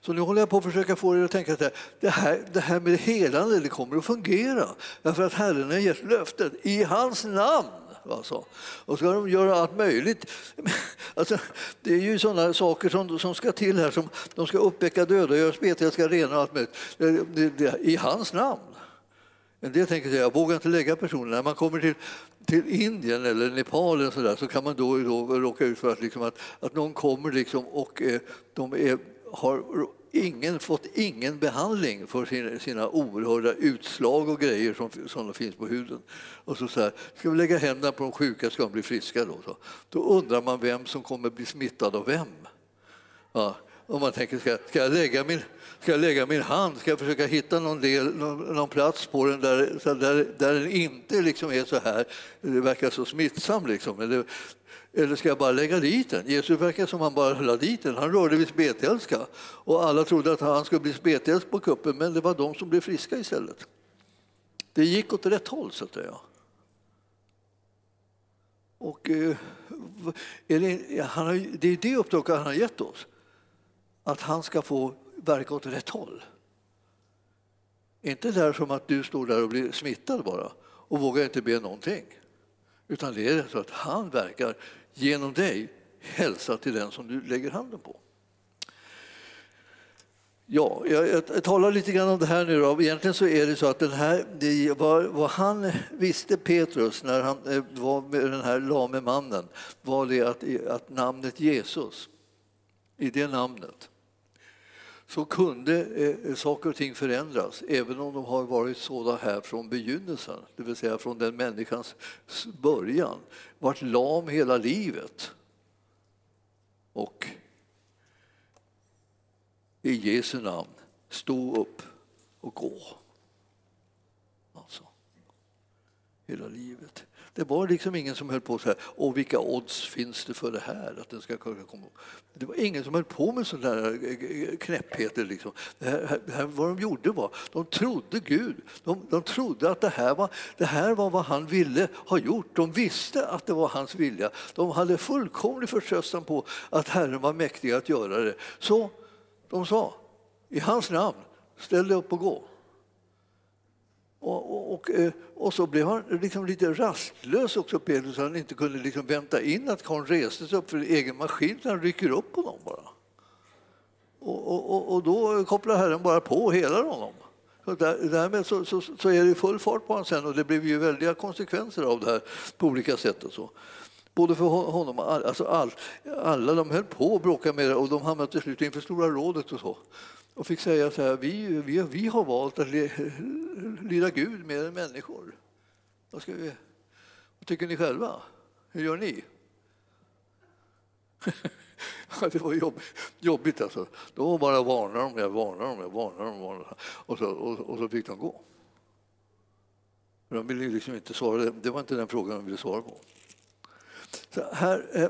Så nu håller jag på att försöka få er att tänka att det här, det här med helande det kommer att fungera därför att Herren har gett löftet i hans namn. Alltså. Och ska de göra allt möjligt. Alltså, det är ju sådana saker som, som ska till här. Som, de ska uppväcka döda, göra spetälska, ska rena och allt möjligt. Det, det, det, I hans namn. En del tänker sig, jag vågar inte lägga personen. När man kommer till, till Indien eller Nepal eller så, där, så kan man då, då råka ut för att, liksom, att, att någon kommer liksom och eh, de är, har ingen, fått ingen behandling för sina, sina oerhörda utslag och grejer som, som finns på huden. Och så, så här, ska vi lägga händerna på de sjuka ska de bli friska då? Så. Då undrar man vem som kommer bli smittad av vem. Ja, Och man tänker, ska, ska, jag lägga min, ska jag lägga min hand, ska jag försöka hitta någon, del, någon, någon plats på den där, där, där den inte liksom är så här, det verkar så smittsam liksom. Eller, eller ska jag bara lägga dit den? Jesus verkar som han bara la dit den. Han rörde vid spetälska och alla trodde att han skulle bli spetälsk på kuppen men det var de som blev friska istället. Det gick åt rätt håll så att säga. Och, eh, är det, han har, det är det uppdraget han har gett oss. Att han ska få verka åt rätt håll. Inte där som att du står där och blir smittad bara och vågar inte be någonting. Utan det är så att han verkar genom dig hälsa till den som du lägger handen på. Ja, jag, jag, talar lite grann om det här nu. Då. Egentligen så är det så att den här, det, vad, vad han visste, Petrus, när han eh, var med den här lame mannen, var det att, att namnet Jesus, i det namnet, så kunde eh, eh, saker och ting förändras även om de har varit sådana här från begynnelsen, det vill säga från den människans början, varit lam hela livet. Och i Jesu namn, stå upp och gå. Alltså, hela livet. Det var liksom ingen som höll på så här, och vilka odds finns det för det här? Att den ska komma. Det var ingen som höll på med sådana där eh, eh, eh, knäppheter. Liksom. Det här, det här, vad de gjorde var, de trodde Gud. De, de trodde att det här, var, det här var vad han ville ha gjort. De visste att det var hans vilja. De hade fullkomlig förtröstan på att Herren var mäktig att göra det. Så de sa, i hans namn, ställ dig upp och gå. Och, och, och, eh, och, så blev han liksom lite rastlös också, Petrus, så han inte kunde liksom vänta in att karln reste sig upp för egen maskin, så han rycker upp honom bara. Och, och, då kopplar Herren bara på hela honom. Så där, därmed så, så, så, är det full fart på honom sen och det blev ju väldiga konsekvenser av det här på olika sätt. Och så. Både för honom och all, alltså all, alla. De höll på att bråka med det och de hamnade till slut inför Stora rådet och så och fick säga så här, vi, vi, vi har valt att lyda Gud mer än människor. Vad, ska vi, vad tycker ni själva? Hur gör ni? det var jobb, jobbigt alltså. Då bara varnade de, jag varnade dem, jag varnade dem, varnade dem. Och, så, och, och så fick de gå. De ville liksom inte svara, det var inte den frågan de ville svara på. Så här, eh,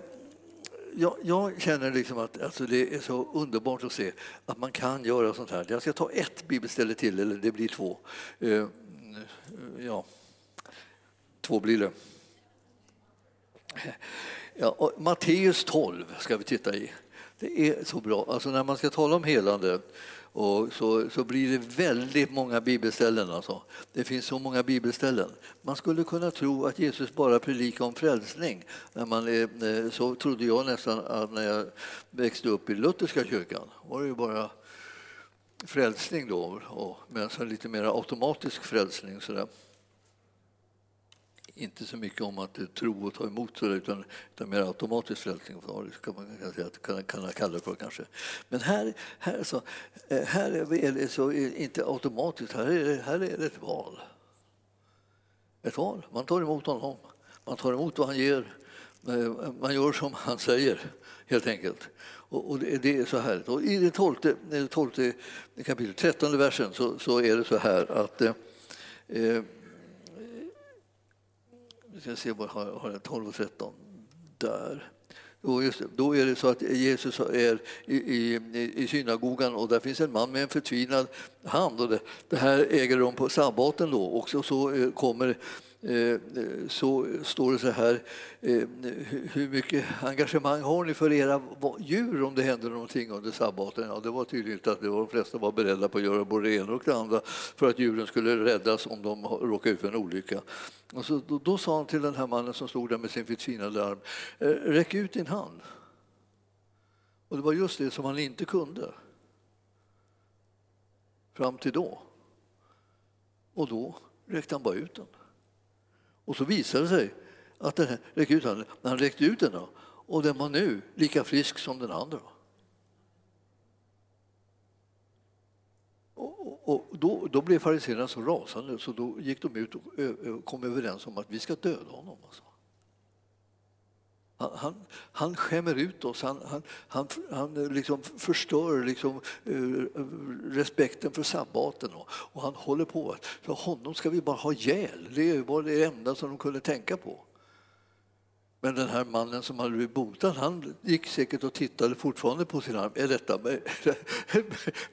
jag, jag, känner liksom att alltså det är så underbart att se att man kan göra sånt här. Jag ska ta ett bibelställe till, eller det blir två. Eh, ja, två blir det. Ja, Matteus 12 ska vi titta i. Det är så bra. Alltså när man ska tala om helande och så, så blir det väldigt många bibelställen. Alltså. Det finns så många bibelställen. Man skulle kunna tro att Jesus bara predikar om frälsning. När man är, eh, så trodde jag nästan när jag växte upp i lutherska kyrkan. var det ju bara frälsning då, och, men så lite mer automatisk frälsning. Sådär inte så mycket om att tro och ta emot utan, utan mer automatisk frälsning kan man kan, kan, kalla det för kanske. Men här, här, så, här är det så inte automatiskt, här är, det, här är det ett val. Ett val. Man tar emot honom, man tar emot vad han ger, eh, man gör som han säger helt enkelt. Och, det, är så här. Och I det tolfte, tolfte kapitlet, trettonde versen, så, så är det så här att eh, eh vi ska se vad har, har 12 och 13. Där. Och just, då är det så att Jesus är i, i, i synagogan och där finns en man med en förtvinad hand. Och det, det här äger rum på sabbaten då. Och så, så eh, kommer Eh, så står det så här, eh, hur mycket engagemang har ni för era djur om det händer någonting under sabbaten? Ja, det var tydligt att de flesta var beredda på att göra både det ena och det andra för att djuren skulle räddas om de råkade ut för en olycka. Och så, då, då sa han till den här mannen som stod där med sin förtvinade arm, eh, räck ut din hand. Och det var just det som han inte kunde. Fram till då. Och då räckte han bara ut den. Och så visade det sig att den räckte ut handen. Men han räckte ut den då, och den var nu lika frisk som den andra. Och, och då, då, blev fariséerna så rasande så då gick de ut och kom överens om att vi ska döda honom. Alltså. Han, han, han skämmer ut oss, han, han, han, han liksom förstör liksom, eh, respekten för sabbaten och, och han håller på. Så honom ska vi bara ha ihjäl, det var det enda som de kunde tänka på. Men den här mannen som hade blivit botad, han gick säkert och tittade fortfarande på sin arm. Är detta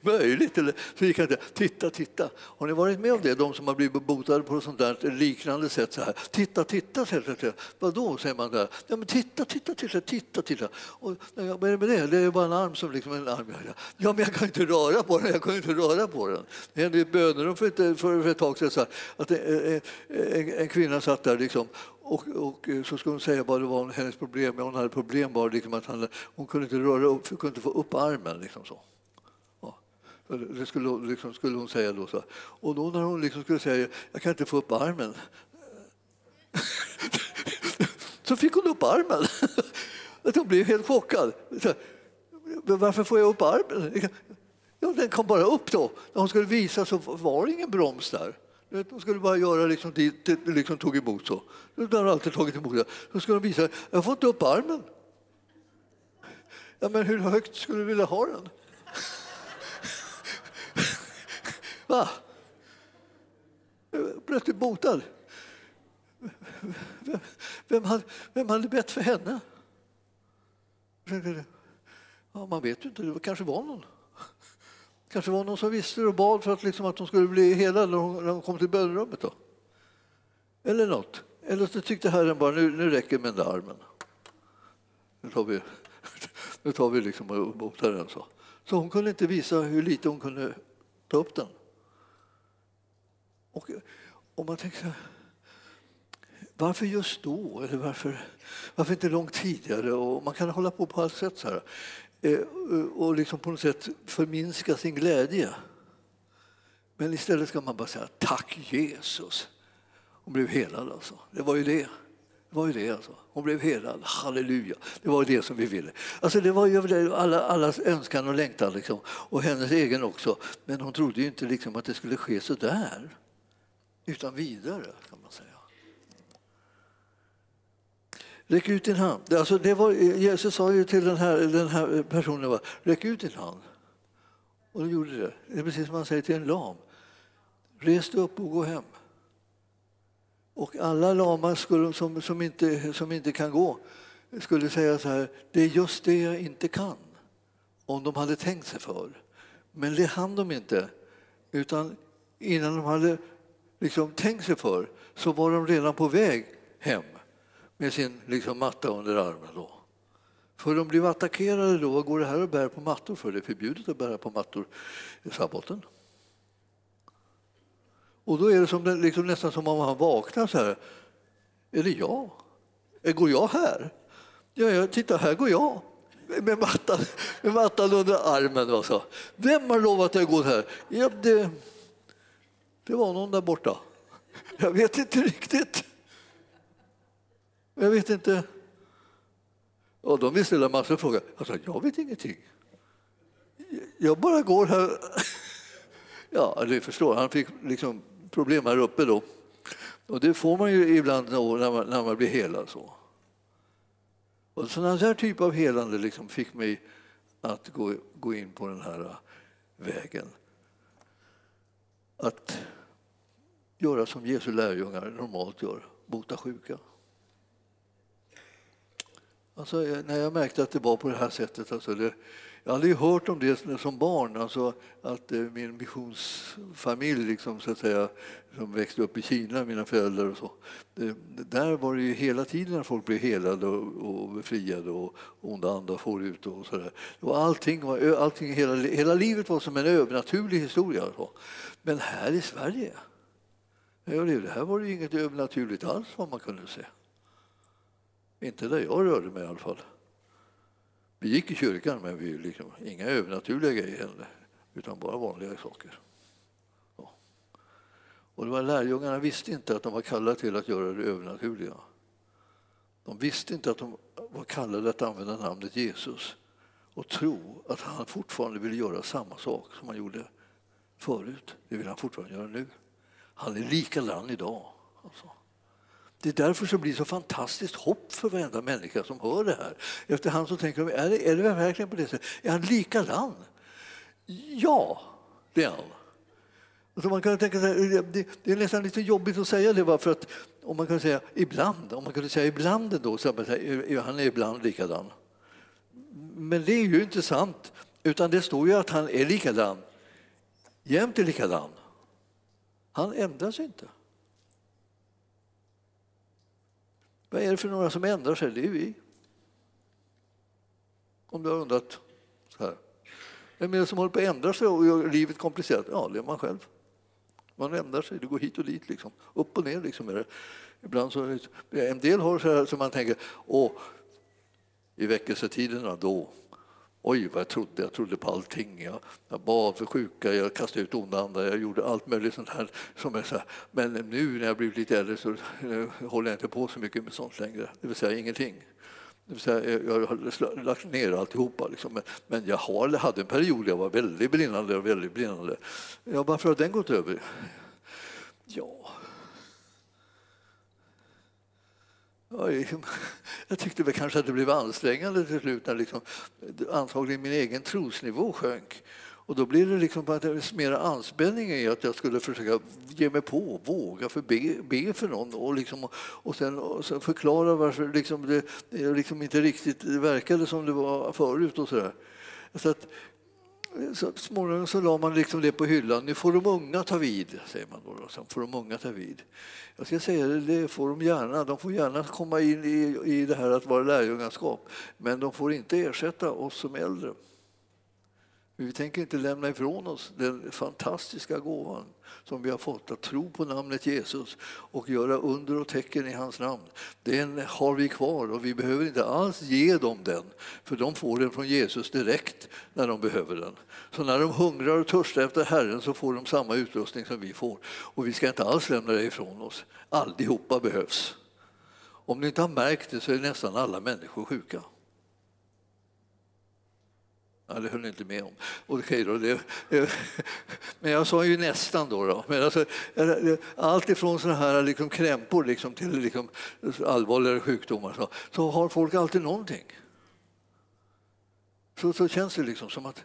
möjligt? Eller så gick han där. titta, titta. Har ni varit med om det, de som har blivit botade på sånt där liknande sätt? Så här. Titta, titta, titta. Vadå, säger man där. Ja, men titta, titta, titta, titta, titta. Och, ja, vad är det med det? Det är bara en arm som liksom en arm. Ja, men jag kan inte röra på den. Jag kan inte röra på den. Det hände i bönerum för ett, för ett tag sedan så här, att en, en, en kvinna satt där liksom och, och, eh, så skulle hon säga vad det var hennes problem. Hon hade problem bara liksom att han, hon kunde inte röra upp, kunde inte få upp armen. Liksom så. Ja. Det skulle, liksom, skulle hon säga då. Så. Och då när hon liksom skulle säga jag kan inte få upp armen så fick hon upp armen. Hon blev helt chockad. Varför får jag upp armen? Ja, den kom bara upp då. När hon skulle visa så var det ingen broms där. De skulle bara göra liksom dit det liksom tog emot så. De har alltid tagit emot det. Då skulle de visa, jag får inte upp armen. Ja, men hur högt skulle du vilja ha den? Va? Plötsligt botad. Vem, vem, hade, vem hade bett för henne? Ja, man vet ju inte, det kanske var någon kanske var någon som visste och bad för att, liksom, att de skulle bli hela när de, när de kom till bönerummet. Då. Eller något. Eller så tyckte Herren bara nu, nu räcker med den där armen. Nu tar vi, nu tar vi liksom och botar den. Så. så hon kunde inte visa hur lite hon kunde ta upp den. Och om man tänker så här, varför just då? Eller varför, varför inte långt tidigare? Och man kan hålla på på allt sätt. Så här. Eh, eh, och liksom på något sätt förminska sin glädje. Men istället ska man bara säga tack Jesus. Hon blev helad alltså. Det var ju det. Det var ju det alltså. Hon blev helad. Halleluja. Det var det som vi ville. Alltså det var ju alla, allas önskan och längtan liksom. och hennes egen också. Men hon trodde ju inte liksom att det skulle ske så där. Utan vidare kan man säga. Räck ut din hand. Alltså det var, Jesus sa ju till den här, den här personen, räck ut din hand. Och de gjorde det. Det är precis som man säger till en lam. Res dig upp och gå hem. Och alla lamar skulle, som, som, inte, som inte kan gå skulle säga så här, det är just det jag inte kan. Om de hade tänkt sig för. Men det hann de inte. Utan innan de hade liksom tänkt sig för så var de redan på väg hem med sin liksom, matta under armen. Då. För de blev attackerade då. Vad går det här att bära på mattor för? Det är förbjudet att bära på mattor i sabbaten. Och då är det som, liksom nästan som om han vaknar så här. Är det jag? Går jag här? Ja, ja titta, här går jag med mattan, med mattan under armen. Alltså. Vem har lovat att jag går här? Ja, det, det var någon där borta. Jag vet inte riktigt. Jag vet inte. Och de vill ställa massor av frågor. Jag sa, jag vet ingenting. Jag bara går här. Ja, du förstår, han fick liksom problem här uppe då. Och det får man ju ibland när man, när man blir helad. Så. Och sån här typ av helande liksom fick mig att gå, gå in på den här äh, vägen. Att göra som Jesu lärjungar normalt gör, bota sjuka. Alltså, eh, när jag märkte att det var på det här sättet. Alltså det, jag hade ju hört om det som barn, alltså att eh, min missionsfamilj liksom, så att säga, som växte upp i Kina, mina föräldrar och så. Det, där var det ju hela tiden när folk blev helade och, och befriade och onda andar for ut och så där. allting, var, allting hela, hela livet var som en övernaturlig historia. Så. Men här i Sverige, det här var det inget övernaturligt alls vad man kunde se. Inte där jag rörde mig i alla fall. Vi gick i kyrkan, men vi liksom, inga övernaturliga grejer utan bara vanliga saker. Ja. Och det var lärjungarna visste inte att de var kallade till att göra det övernaturliga. De visste inte att de var kallade att använda namnet Jesus och tro att han fortfarande ville göra samma sak som han gjorde förut. Det vill han fortfarande göra nu. Han är likadan idag. Alltså. Det är därför det blir så fantastiskt hopp för varenda människa som hör det här. Efterhand så tänker de, är det, är det verkligen på det sättet? Är han likadan? Ja, det är han. Så man kan tänka sig, det är nästan lite jobbigt att säga det, för att om man kan säga ibland, om man kunde säga ibland då, så man säga, han är ibland likadan. Men det är ju inte sant, utan det står ju att han är likadan. Jämt är likadan. Han ändras inte. Vad är det för några som ändrar sig? Det är vi. Om du har undrat så här. Vem är det som håller på att ändra sig och gör livet komplicerat? Ja, det är man själv. Man ändrar sig, det går hit och dit, liksom. upp och ner. Liksom är det. Ibland så, en del har så här som man tänker, åh, i väckelsetiderna då, oj vad jag trodde, jag trodde på allting. Jag, jag bad för sjuka, jag kastade ut onda andar, jag gjorde allt möjligt sånt här. Som är så här. Men nu när jag blivit lite äldre så håller jag inte på så mycket med sånt längre, det vill säga ingenting. Det vill säga, jag har lagt ner alltihopa. Liksom. Men jag har, hade en period jag var väldigt brinnande och väldigt brinnande. Ja, varför har den gått över? Ja... Jag tyckte väl kanske att det blev ansträngande till slut när liksom, antagligen min egen trosnivå sjönk. Och då blir det liksom bara mer anspänning i att jag skulle försöka ge mig på, våga för be, be för någon och, liksom, och, sen, och sen förklara varför liksom det, det liksom inte riktigt verkade som det var förut. och så där. Så att, så småningom så la man liksom det på hyllan. Nu får de unga ta vid, säger man då. Sen får de unga ta vid. Jag ska säga det, det får de gärna. De får gärna komma in i, i det här att vara lärjungaskap. Men de får inte ersätta oss som äldre. Vi tänker inte lämna ifrån oss den fantastiska gåvan som vi har fått att tro på namnet Jesus och göra under och tecken i hans namn. Den har vi kvar och vi behöver inte alls ge dem den, för de får den från Jesus direkt när de behöver den. Så när de hungrar och törstar efter Herren så får de samma utrustning som vi får. Och vi ska inte alls lämna det ifrån oss. Allihopa behövs. Om ni inte har märkt det så är nästan alla människor sjuka. Ja, det höll ni inte med om. Okej då, det, men jag sa ju nästan då. då. Men alltså, allt ifrån sådana här liksom krämpor liksom, till liksom allvarligare sjukdomar så, så har folk alltid någonting. Så, så känns det liksom som att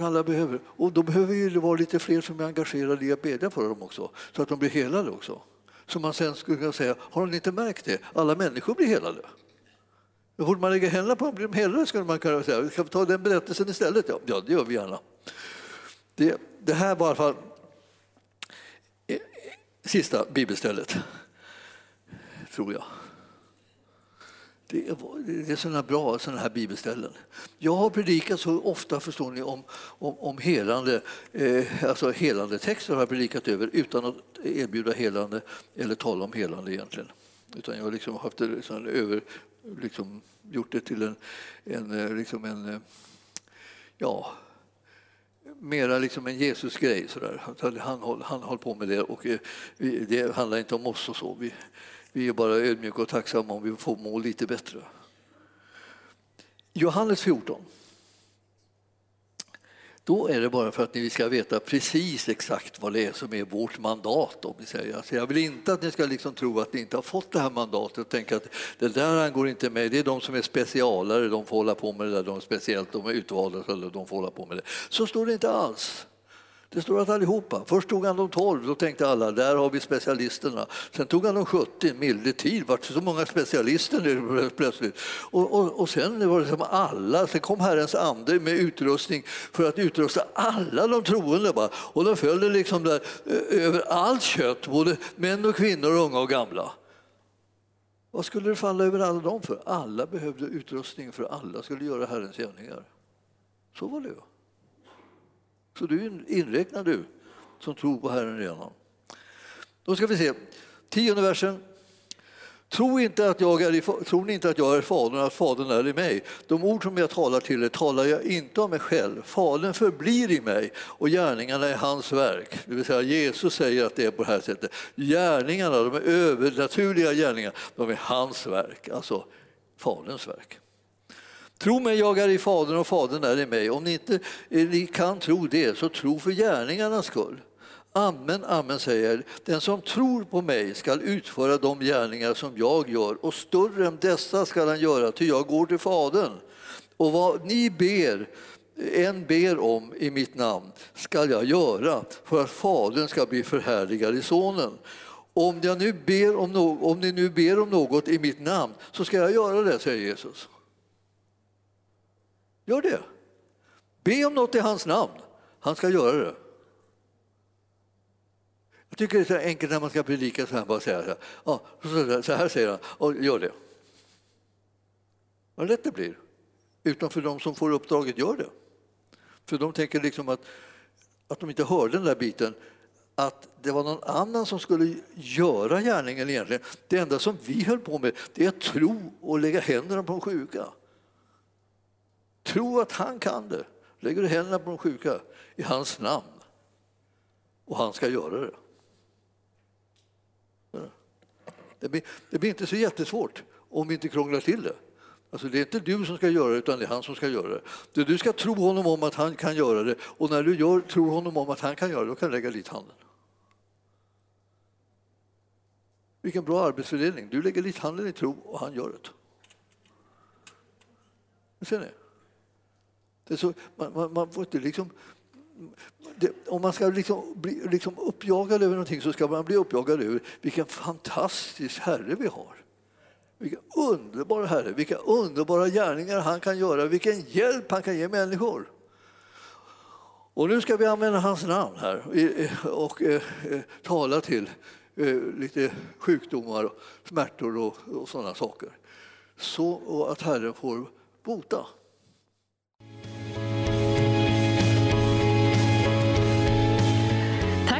alla behöver. Och då behöver det vara lite fler som är engagerade i att bedja för dem också, så att de blir helade också. Så man sen skulle kunna säga, har ni inte märkt det? Alla människor blir helade. Då borde man lägga händerna på dem blir de hellre, skulle man kunna säga. Ska vi ta den berättelsen istället? Ja, ja det gör vi gärna. Det, det här var i alla fall eh, eh, sista bibelstället, tror jag. Det är, sådana bra sådana här bibelställen. Jag har predikat så ofta förstår ni, om, om, om helande, eh, alltså helande texter har jag predikat över utan att erbjuda helande eller tala om helande egentligen. Utan jag har liksom haft en över, liksom gjort det till en, en, eh, liksom en eh, ja, mera liksom en Jesusgrej. Han, han, han håller på med det och eh, vi, det handlar inte om oss och så. Vi, vi är bara ödmjuka och tacksamma om vi får må lite bättre. Johannes 14 då är det bara för att ni ska veta precis exakt vad det är som är vårt mandat. Om vi säger. Alltså jag vill inte att ni ska liksom tro att ni inte har fått det här mandatet och tänka att det där angår inte mig. Det är de som är specialare, de får hålla på med det där, de är speciellt, de är utvalda, eller de får hålla på med det. Så står det inte alls. Det står att allihopa. Först tog han de tolv, då tänkte alla där har vi specialisterna. Sen tog han de 70, milde tid, vart så många specialister plötsligt. Och, och, och sen var det som alla, sen kom Herrens ande med utrustning för att utrusta alla de troende. Bara. Och de följde liksom där, över allt kött, både män och kvinnor, unga och gamla. Vad skulle det falla över alla dem för? Alla behövde utrustning för alla skulle göra Herrens gärningar. Så var det. Så du är inräknad du som tror på Herren redan. Då ska vi se, tionde versen. Tro inte att jag är i, tror ni inte att jag är Fadern och att Fadern är i mig? De ord som jag talar till er talar jag inte om mig själv. Fadern förblir i mig och gärningarna är hans verk. Det vill säga Jesus säger att det är på det här sättet. Gärningarna, de är övernaturliga gärningar, de är hans verk, alltså Faderns verk. Tro mig, jag är i Fadern och Fadern är i mig. Om ni inte eh, ni kan tro det, så tro för gärningarnas skull. Amen, amen säger jag. Den som tror på mig skall utföra de gärningar som jag gör och större än dessa skall han göra, ty jag går till Fadern. Och vad ni ber, en ber om i mitt namn skall jag göra för att Fadern ska bli förhärligad i Sonen. Om, jag nu ber om, no om ni nu ber om något i mitt namn så ska jag göra det, säger Jesus. Gör det. Be om något i hans namn. Han ska göra det. Jag tycker det är så enkelt när man ska predika så här, bara säga så här, ja, så här säger han, och gör det. Vad lätt det blir. Utan för de som får uppdraget gör det. För de tänker liksom att, att de inte hörde den där biten, att det var någon annan som skulle göra gärningen egentligen. Det enda som vi höll på med det är att tro och lägga händerna på de sjuka. Tro att han kan det. Lägger du händerna på de sjuka i hans namn och han ska göra det. Det blir, det blir inte så jättesvårt om vi inte krånglar till det. Alltså det är inte du som ska göra det, utan det är han som ska göra det. Du ska tro honom om att han kan göra det och när du gör, tror honom om att han kan göra det, då kan du lägga dit handen. Vilken bra arbetsfördelning. Du lägger dit handen i tro och han gör det. Ser ni? Det så, man, man, man får inte liksom det, om man ska liksom bli liksom uppjagad över någonting så ska man bli uppjagad över vilken fantastisk Herre vi har. Vilken underbar Herre, vilka underbara gärningar han kan göra, vilken hjälp han kan ge människor. Och nu ska vi använda hans namn här och eh, eh, tala till eh, lite sjukdomar, smärtor och, och sådana saker. Så att Herren får bota.